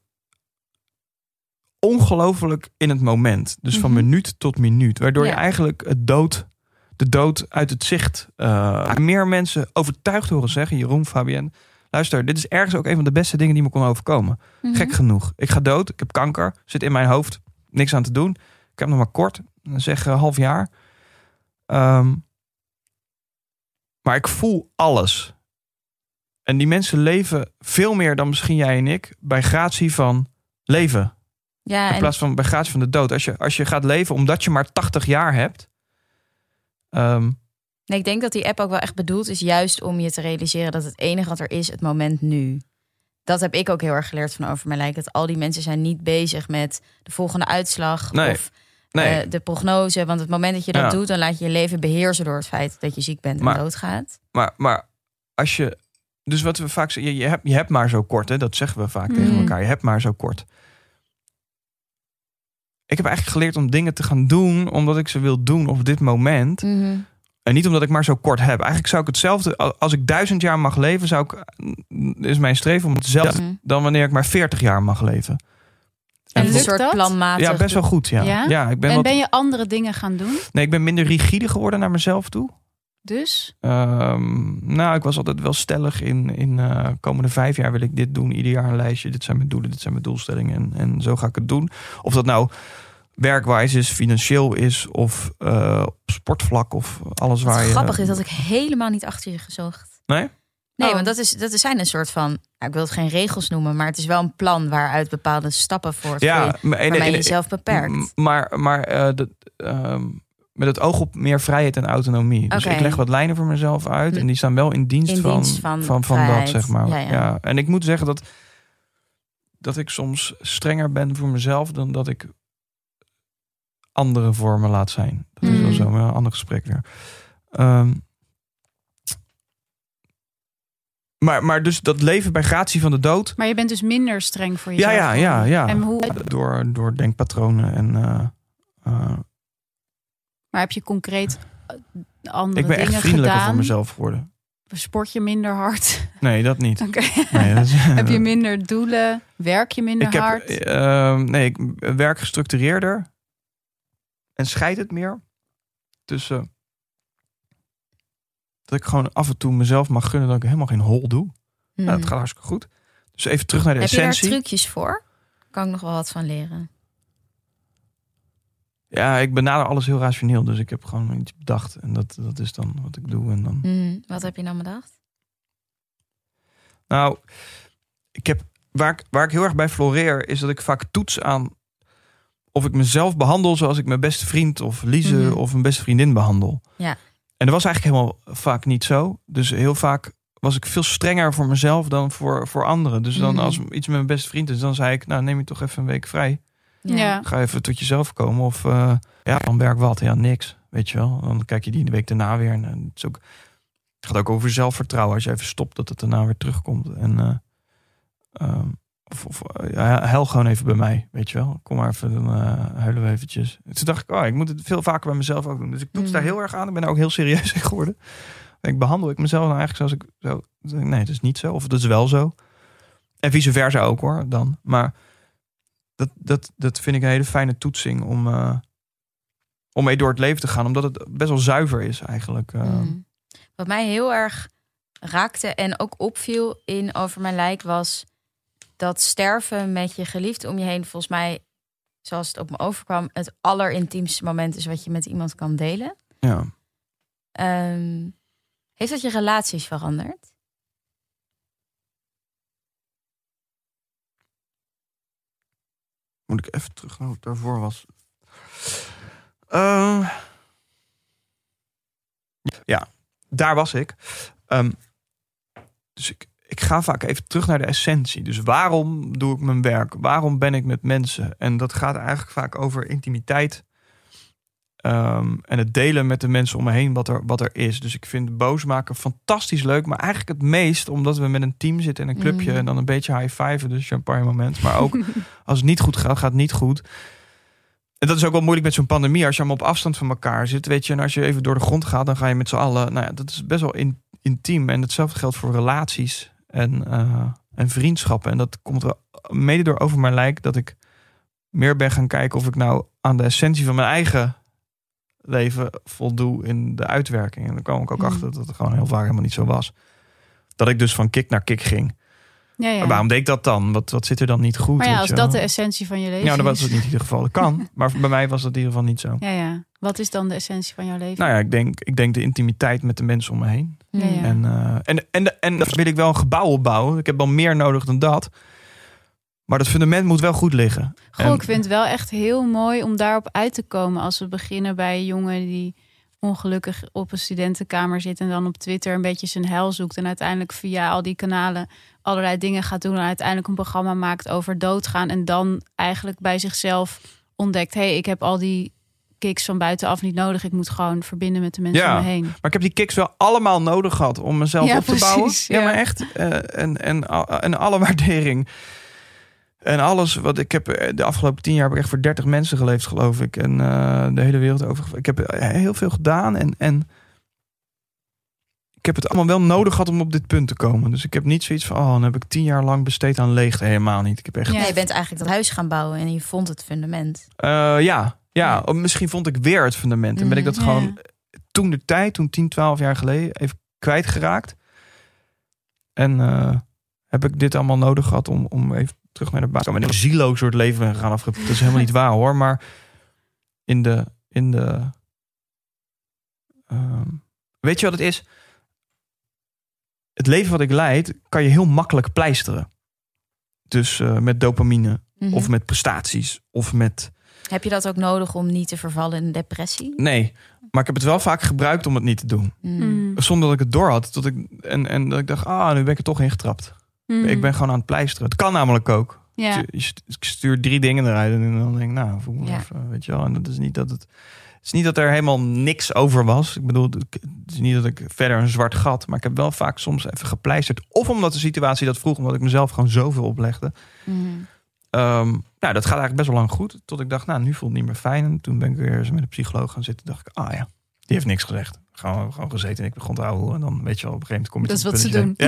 ongelooflijk in het moment. Dus van Mhm. minuut tot minuut. Waardoor je eigenlijk het dood. de dood uit het zicht. eh, meer mensen overtuigd horen zeggen. Jeroen, Fabienne. Luister, dit is ergens ook een van de beste dingen die me kon overkomen. Mhm. Gek genoeg. Ik ga dood. Ik heb kanker. Zit in mijn hoofd. Niks aan te doen. Ik heb nog maar kort. Zeg een half jaar. Ehm, maar ik voel alles. En die mensen leven veel meer dan misschien jij en ik. Bij gratie van leven. Ja, In en plaats van bij gratie van de dood. Als je, als je gaat leven omdat je maar 80 jaar hebt. ehm, nee, ik denk dat die app ook wel echt bedoeld is, juist om je te realiseren dat het enige wat er is, het moment nu. Dat heb ik ook heel erg geleerd van Over Mijn Lijk. Dat al die mensen zijn niet bezig met de volgende uitslag. Nee. Of Nee. eh, de prognose. Want het moment dat je dat Ja. doet, dan laat je je leven beheersen door het feit dat je ziek bent en Maar- doodgaat. Maar, maar als je. Dus wat we vaak zeggen, je, je, hebt, je hebt maar zo kort, hè? dat zeggen we vaak tegen Mm. elkaar. Je hebt maar zo kort. Ik heb eigenlijk geleerd om dingen te gaan doen omdat ik ze wil doen op dit moment. Mhm. En niet omdat ik maar zo kort heb. Eigenlijk zou ik hetzelfde, als ik duizend jaar mag leven, zou ik, is mijn streven om hetzelfde Mhm. dan wanneer ik maar 40 jaar mag leven. En En een soort dat? planmatig. Ja, best wel goed. Ja, Ja? ja? ik ben, en wat, ben je andere dingen gaan doen? nee, ik ben minder rigide geworden naar mezelf toe. Dus? Ehm, nou, ik was altijd wel stellig in, in eh, komende vijf jaar wil ik dit doen. Ieder jaar een lijstje. Dit zijn mijn doelen, dit zijn mijn doelstellingen. En, en zo ga ik het doen. Of dat nou werkwijs is, financieel is of eh, op sportvlak of alles Wat waar je... grappig is dat ik helemaal niet achter je gezocht. Nee? Nee, Oh. want dat, is, dat zijn een soort van, nou, ik wil het geen regels noemen, maar het is wel een plan waaruit bepaalde stappen voortvloeien. Ja, en- waarmee je en- jezelf beperkt. maar, maar eh, dat, ehm, met het oog op meer vrijheid en autonomie. Dus ik leg wat lijnen voor mezelf uit. En die staan wel in dienst, In van, dienst van van, van, dat, zeg maar. Ja, Ja, ja. En ik moet zeggen dat, dat ik soms strenger ben voor mezelf... dan dat ik andere vormen laat zijn. Dat is wel Mm. zo, maar een ander gesprek weer. Ehm, maar, maar dus dat leven bij gratie van de dood... Maar je bent dus minder streng voor Ja, jezelf. ja, ja, ja. En hoe, Door, door denkpatronen en... eh, eh, maar heb je concreet eh, andere ik ben dingen echt vriendelijker gedaan? voor mezelf geworden. Sport je minder hard? Nee, dat niet. Oké. Nee, dat is- heb je minder doelen? Werk je minder ik heb, hard? eh, nee, ik werk gestructureerder en scheid het meer tussen dat ik gewoon af en toe mezelf mag gunnen dat ik helemaal geen hol doe. Nou, dat gaat hartstikke goed. Dus even terug naar de Heb je daar essentie. trucjes voor? Kan ik nog wel wat van leren. Ja, ik benader alles heel rationeel, dus ik heb gewoon iets bedacht en dat, dat is dan wat ik doe. En dan Mhm. Wat heb je dan bedacht? Nou, ik heb, waar, ik, waar ik heel erg bij floreer, is dat ik vaak toets aan of ik mezelf behandel zoals ik mijn beste vriend of Lize Mhm. of mijn beste vriendin behandel. Ja. En dat was eigenlijk helemaal vaak niet zo. Dus heel vaak was ik veel strenger voor mezelf dan voor, voor anderen. Dus dan Mhm. als iets met mijn beste vriend is, dan zei ik, nou neem je toch even een week vrij. Ja. Ga even tot jezelf komen. Of eh, ja, dan werk wat. Ja, niks. Weet je wel. Dan kijk je die de week daarna weer. En, eh, het, is ook, het gaat ook over zelfvertrouwen. Als je even stopt, dat het daarna weer terugkomt. En eh, ehm, of, of eh, ja, huil gewoon even bij mij. Weet je wel. Kom maar even, dan eh, huilen we eventjes. En Toen dacht ik, oh, ik moet het veel vaker bij mezelf ook doen. Dus ik toets Mm. daar heel erg aan. Ik ben daar ook heel serieus in geworden. Ik behandel ik mezelf nou eigenlijk zoals ik zo. Nee, dat is niet zo. Of dat is wel zo. En vice versa ook hoor, dan. Maar dat, dat, dat vind ik een hele fijne toetsing om, eh, om mee door het leven te gaan. Omdat het best wel zuiver is eigenlijk. Mhm. Wat mij heel erg raakte en ook opviel in Over Mijn Lijk was dat sterven met je geliefde om je heen, volgens mij, zoals het op me overkwam, het allerintiemste moment is wat je met iemand kan delen. Ja. Ehm, heeft dat je relaties veranderd? Moet ik even terug naar hoe het daarvoor was. Eh, ja, daar was ik. Ehm, dus ik, ik ga vaak even terug naar de essentie. Dus waarom doe ik mijn werk? Waarom ben ik met mensen? En dat gaat eigenlijk vaak over intimiteit. Ehm, en het delen met de mensen om me heen wat er, wat er is. Dus ik vind boos maken fantastisch leuk. Maar eigenlijk het meest omdat we met een team zitten en een clubje. Mhm. En dan een beetje high-fiven, dus champagne moment. Maar ook als het niet goed gaat, gaat het niet goed. En dat is ook wel moeilijk met zo'n pandemie. Als je allemaal op afstand van elkaar zit, weet je. En als je even door de grond gaat, dan ga je met z'n allen. Nou ja, dat is best wel in, intiem. En hetzelfde geldt voor relaties en, eh, en vriendschappen. En dat komt er mede door over mijn lijk dat ik meer ben gaan kijken of ik nou aan de essentie van mijn eigen leven voldoe in de uitwerking. En dan kwam ik ook Hmm. achter dat het gewoon heel vaak helemaal niet zo was. Dat ik dus van kick naar kick ging. Ja, ja. Maar waarom deed ik dat dan? Wat, wat zit er dan niet goed? Maar ja, weet als dat de essentie van je leven Ja, dat was is. het niet in ieder geval. Dat kan. Maar bij mij was dat in ieder geval niet zo. Ja, ja. Wat is dan de essentie van jouw leven? Nou ja, ik denk, ik denk de intimiteit met de mensen om me heen. Ja, ja. En, eh, en, en, en dan wil ik wel een gebouw opbouwen. Ik heb wel meer nodig dan dat. Maar dat fundament moet wel goed liggen. Goh, En- ik vind het wel echt heel mooi om daarop uit te komen. Als we beginnen bij jongen die ongelukkig op een studentenkamer zit... en dan op Twitter een beetje zijn hel zoekt... en uiteindelijk via al die kanalen allerlei dingen gaat doen... en uiteindelijk een programma maakt over doodgaan... en dan eigenlijk bij zichzelf ontdekt... hé, hey, ik heb al die kicks van buitenaf niet nodig. Ik moet gewoon verbinden met de mensen Ja. om me heen. Maar ik heb die kicks wel allemaal nodig gehad om mezelf Ja, op te bouwen. ja. maar echt. eh, en, en, en alle waardering. En alles wat ik heb eh, de afgelopen tien jaar heb ik echt voor 30 mensen geleefd, geloof ik. En eh, de hele wereld over. Ik heb eh, heel veel gedaan. En, en ik heb het allemaal wel nodig gehad om op dit punt te komen. Dus ik heb niet zoiets van, oh, dan heb ik tien jaar lang besteed aan leegte. Helemaal niet. Ik heb echt Ja. Nee, je bent eigenlijk dat huis gaan bouwen en je vond het fundament. Ja, ja. Of misschien vond ik weer het fundament. En ben ik dat Mhm. gewoon toen de tijd, toen 10, 12 jaar geleden, even kwijtgeraakt. En heb ik dit allemaal nodig gehad om, om even terug naar de te komen. En een zieloos soort leven ben gegaan af. Dat is helemaal niet waar hoor. Maar in de. In de ehm, weet je wat het is? Het leven wat ik leid, kan je heel makkelijk pleisteren. Dus eh, met dopamine, Mhm. of met prestaties, of met Heb je dat ook nodig om niet te vervallen in een depressie? Nee, maar ik heb het wel vaak gebruikt om het niet te doen. Mhm. Mm. Zonder dat ik het door had. Tot ik, en, en dat ik dacht, ah, nu ben ik er toch ingetrapt. Mm. Ik ben gewoon aan het pleisteren. Het kan namelijk ook. Ja. Ik stuur drie dingen eruit en dan denk ik, nou, voel me Ja. even, weet je wel. En dat is niet dat het... Het is niet dat er helemaal niks over was. Ik bedoel, het is niet dat ik verder een zwart gat... maar ik heb wel vaak soms even gepleisterd. Of omdat de situatie dat vroeg, omdat ik mezelf gewoon zoveel oplegde. Mhm. Ehm, nou, dat gaat eigenlijk best wel lang goed. Tot ik dacht, nou, nu voelt het niet meer fijn. En toen ben ik weer eens met een psycholoog gaan zitten. dacht ik, ah ja, die heeft niks gezegd. Gewoon, gewoon gezeten en ik begon te houden. En dan weet je wel, op een gegeven moment kom je Dat is tot wat het ze denkt,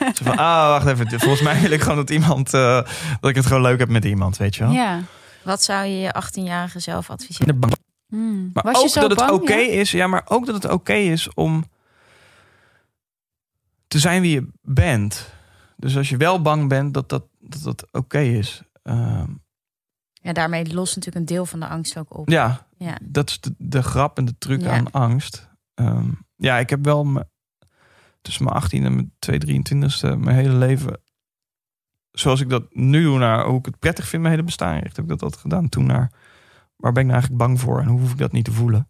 Ja. Zo van, ah, wacht even. Volgens mij wil ik gewoon dat iemand, eh, dat ik het gewoon leuk heb met iemand, weet je wel. Ja. Wat zou je je 18-jarige zelf adviseren? de bank. Mm. Maar Was je ook zo dat het bang? oké Ja? is, ja, maar ook dat het oké is om te zijn wie je bent. Dus als je wel bang bent, dat dat, dat, dat oké is. Ehm, Ja, daarmee lost natuurlijk een deel van de angst ook op. ja, Ja. dat is de, de grap en de truc Ja. aan angst. Ehm, ja, ik heb wel me, tussen mijn 18 en mijn 2, 23ste mijn hele leven, zoals ik dat nu doe, naar hoe ik het prettig vind, mijn hele bestaan richt, heb ik dat altijd gedaan. Toen naar waar ben ik nou eigenlijk bang voor en hoe hoef ik dat niet te voelen?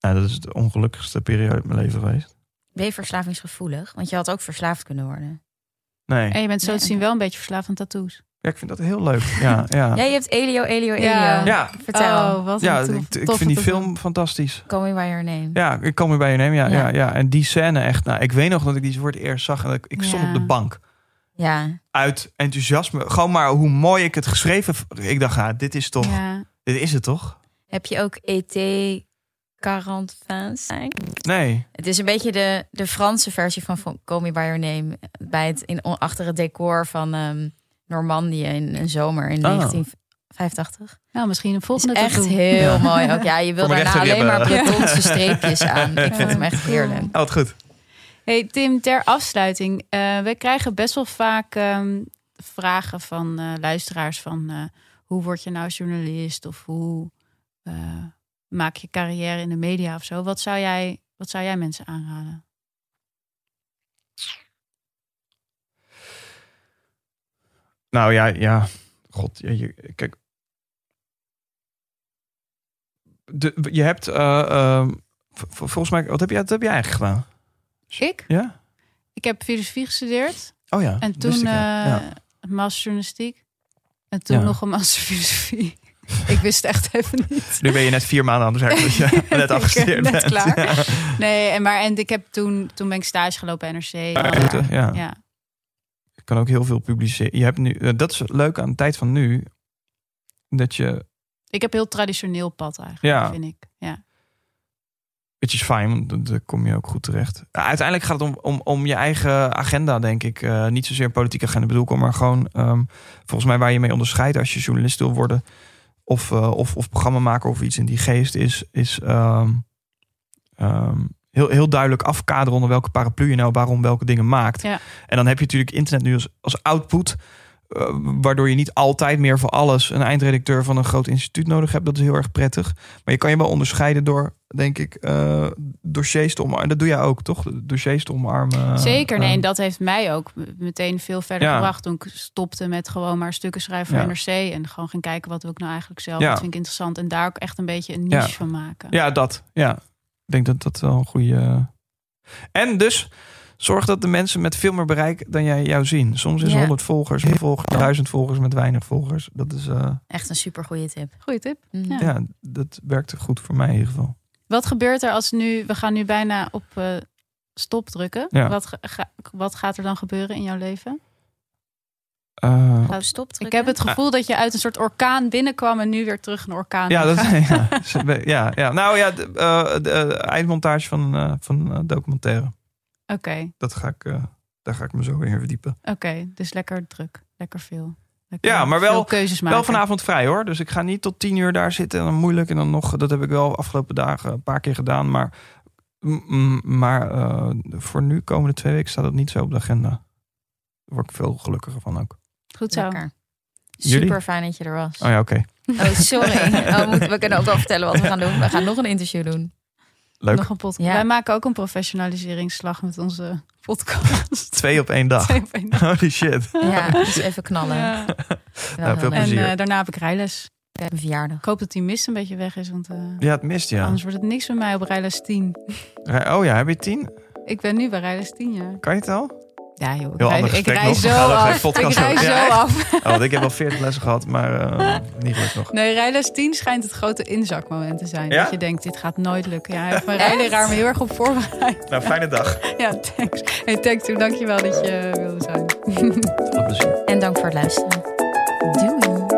Nou, dat is de ongelukkigste periode uit mijn leven geweest. Ben je verslavingsgevoelig? Want je had ook verslaafd kunnen worden. Nee, En je bent zo te zien wel een beetje verslaafd aan tattoos. Ja, ik vind dat heel leuk. Ja, ja. Ja, je hebt Elio, Elio, Elio. Ja. Ja. Vertel. Oh, wat ja tof- ik, vind die film fantastisch. Call me by your name. Ja, ik kom weer bij je nemen. Ja, ja. Ja. Ja, En die scène echt. Nou, ik weet nog dat ik die voor het eerst zag. En dat ik, ik stond op de bank. Ja. Uit enthousiasme. Gewoon maar hoe mooi ik het geschreven. Ik dacht, ja, dit is toch. Ja. Dit is het toch? Heb je ook ET 45? Nee. Het is een beetje de, de Franse versie van van Call Me By Your Name. Bij het, in, achter het decor van ehm Normandië in een zomer in Oh. 1985. Nou, misschien een Het is volgende echt heel mooi. Ook, ja, je wil daarna alleen maar rechterribben. platonse streepjes aan. Ik vond hem echt heerlijk. Oh, wat goed. Hey Tim, ter afsluiting. eh wij krijgen best wel vaak ehm, vragen van eh, luisteraars van eh, hoe word je nou journalist of hoe eh, maak je carrière in de media of zo. Wat zou jij, wat zou jij mensen aanraden? Nou ja, ja. God, je, je- kijk. De, je hebt. eh, v- volgens mij. Wat heb, jij, wat heb jij eigenlijk gedaan? Ik? Ja? Ik heb filosofie gestudeerd Oh ja. en toen ik, ja. eh master journalistiek en toen Ja. nog een master filosofie. ik wist echt even niet. Nu ben je net vier maanden aan je net afgestudeerd net bent. klaar. Nee, en maar en ik heb toen toen ben ik stage gelopen NRC. Ja. Ja. Je kan ook heel veel publiceren. Je hebt nu, eh, dat is leuk aan de tijd van nu. Dat je, Ik heb heel traditioneel pad eigenlijk, Ja. vind ik. Ja. het is fijn, want dan- dan kom je ook goed terecht. Uiteindelijk gaat het om, om, om je eigen agenda, denk ik. Eh, niet zozeer politieke agenda bedoel ik, maar gewoon ehm, volgens mij waar je mee onderscheidt als je journalist wil worden. Of, eh, of, of programmamaker of iets in die geest is, is ehm, ehm, heel, heel duidelijk afkaderen onder welke paraplu je nou waarom welke dingen maakt. Ja. En dan heb je natuurlijk internet nu als, als output. eh, waardoor je niet altijd meer voor alles een eindredacteur van een groot instituut nodig hebt. Dat is heel erg prettig. Maar je kan je wel onderscheiden door, denk ik, eh, dossiers te omarmen. Dat doe jij ook, toch? Dossiers te omarmen. Zeker, nee, Eh, en dat heeft mij ook meteen veel verder Ja. gebracht. Toen ik stopte met gewoon maar stukken schrijven voor Ja. NRC. En gewoon gaan kijken wat wil ik nou eigenlijk zelf. Ja. Wat vind ik interessant. En daar ook echt een beetje een niche van maken. Ja, dat. Ja. Ik denk dat dat wel een goede. En dus, Zorg dat de mensen met veel meer bereik dan jij jou zien. Soms is Ja. 100 volgers, volgers, 1000 volgers met weinig volgers. Dat is, eh, Echt een super goede tip. Goeie tip. Mhm. Ja. ja. dat werkt goed voor mij in ieder geval. Wat gebeurt er als nu, we gaan nu bijna op eh, stop drukken. Ja. Wat, ga- wat gaat er dan gebeuren in jouw leven? Eh, Op stop Ik heb het gevoel dat je uit een soort orkaan binnenkwam en nu weer terug een orkaan. ja, dat, ja, ja, ja. Nou ja, de, eh, de, eh, eindmontage van, eh, van documentaire. Oké, Dat ga ik, eh, daar ga ik me zo weer verdiepen. oké. Dus lekker druk. Lekker veel. Lekker Ja, maar wel- keuzes maken. Wel vanavond vrij hoor. Dus ik ga niet tot tien uur daar zitten en dan moeilijk. En dan nog, dat heb ik wel afgelopen dagen een paar keer gedaan. Maar, m- m- maar eh, voor nu, komende twee weken, staat het niet zo op de agenda. Daar word ik veel gelukkiger van ook. Goed zo. Lekker. Super fijn dat je er was. Oh ja, oké. Oh, sorry. Oh, moeten- we kunnen ook wel vertellen wat we gaan doen. We gaan nog een interview doen. Leuk. Nog een podcast. Ja. Wij maken ook een professionaliseringsslag met onze podcast. Twee op één dag. Twee op één dag. Holy shit. Ja, dus even knallen. Ja. Nou, veel leuk. En plezier. eh, daarna heb ik rijles. Een verjaardag. Ik hoop dat die mist een beetje weg is, want eh, Ja, het mist ja. anders wordt het niks met mij op rijles 10. Rij- Oh ja, heb je tien? Ik ben nu bij rijles 10, ja. Kan je het al? Ja joh, ik Heel ander ik rij nog. zo af. Ik rij zo Ja, af. Oh, want ik heb al veertig lessen gehad, maar eh, niet gelukt nog. Nee, rijles 10 schijnt het grote inzakmoment te zijn. Ja? Dat je denkt, dit gaat nooit lukken. Ja, hij heeft mijn rijleraar me heel erg op voorbereid. Nou, fijne dag. Ja, thanks. Hey, thanks toe. Dankjewel dat je wilde zijn. Veel plezier. En dank voor het luisteren. Doei.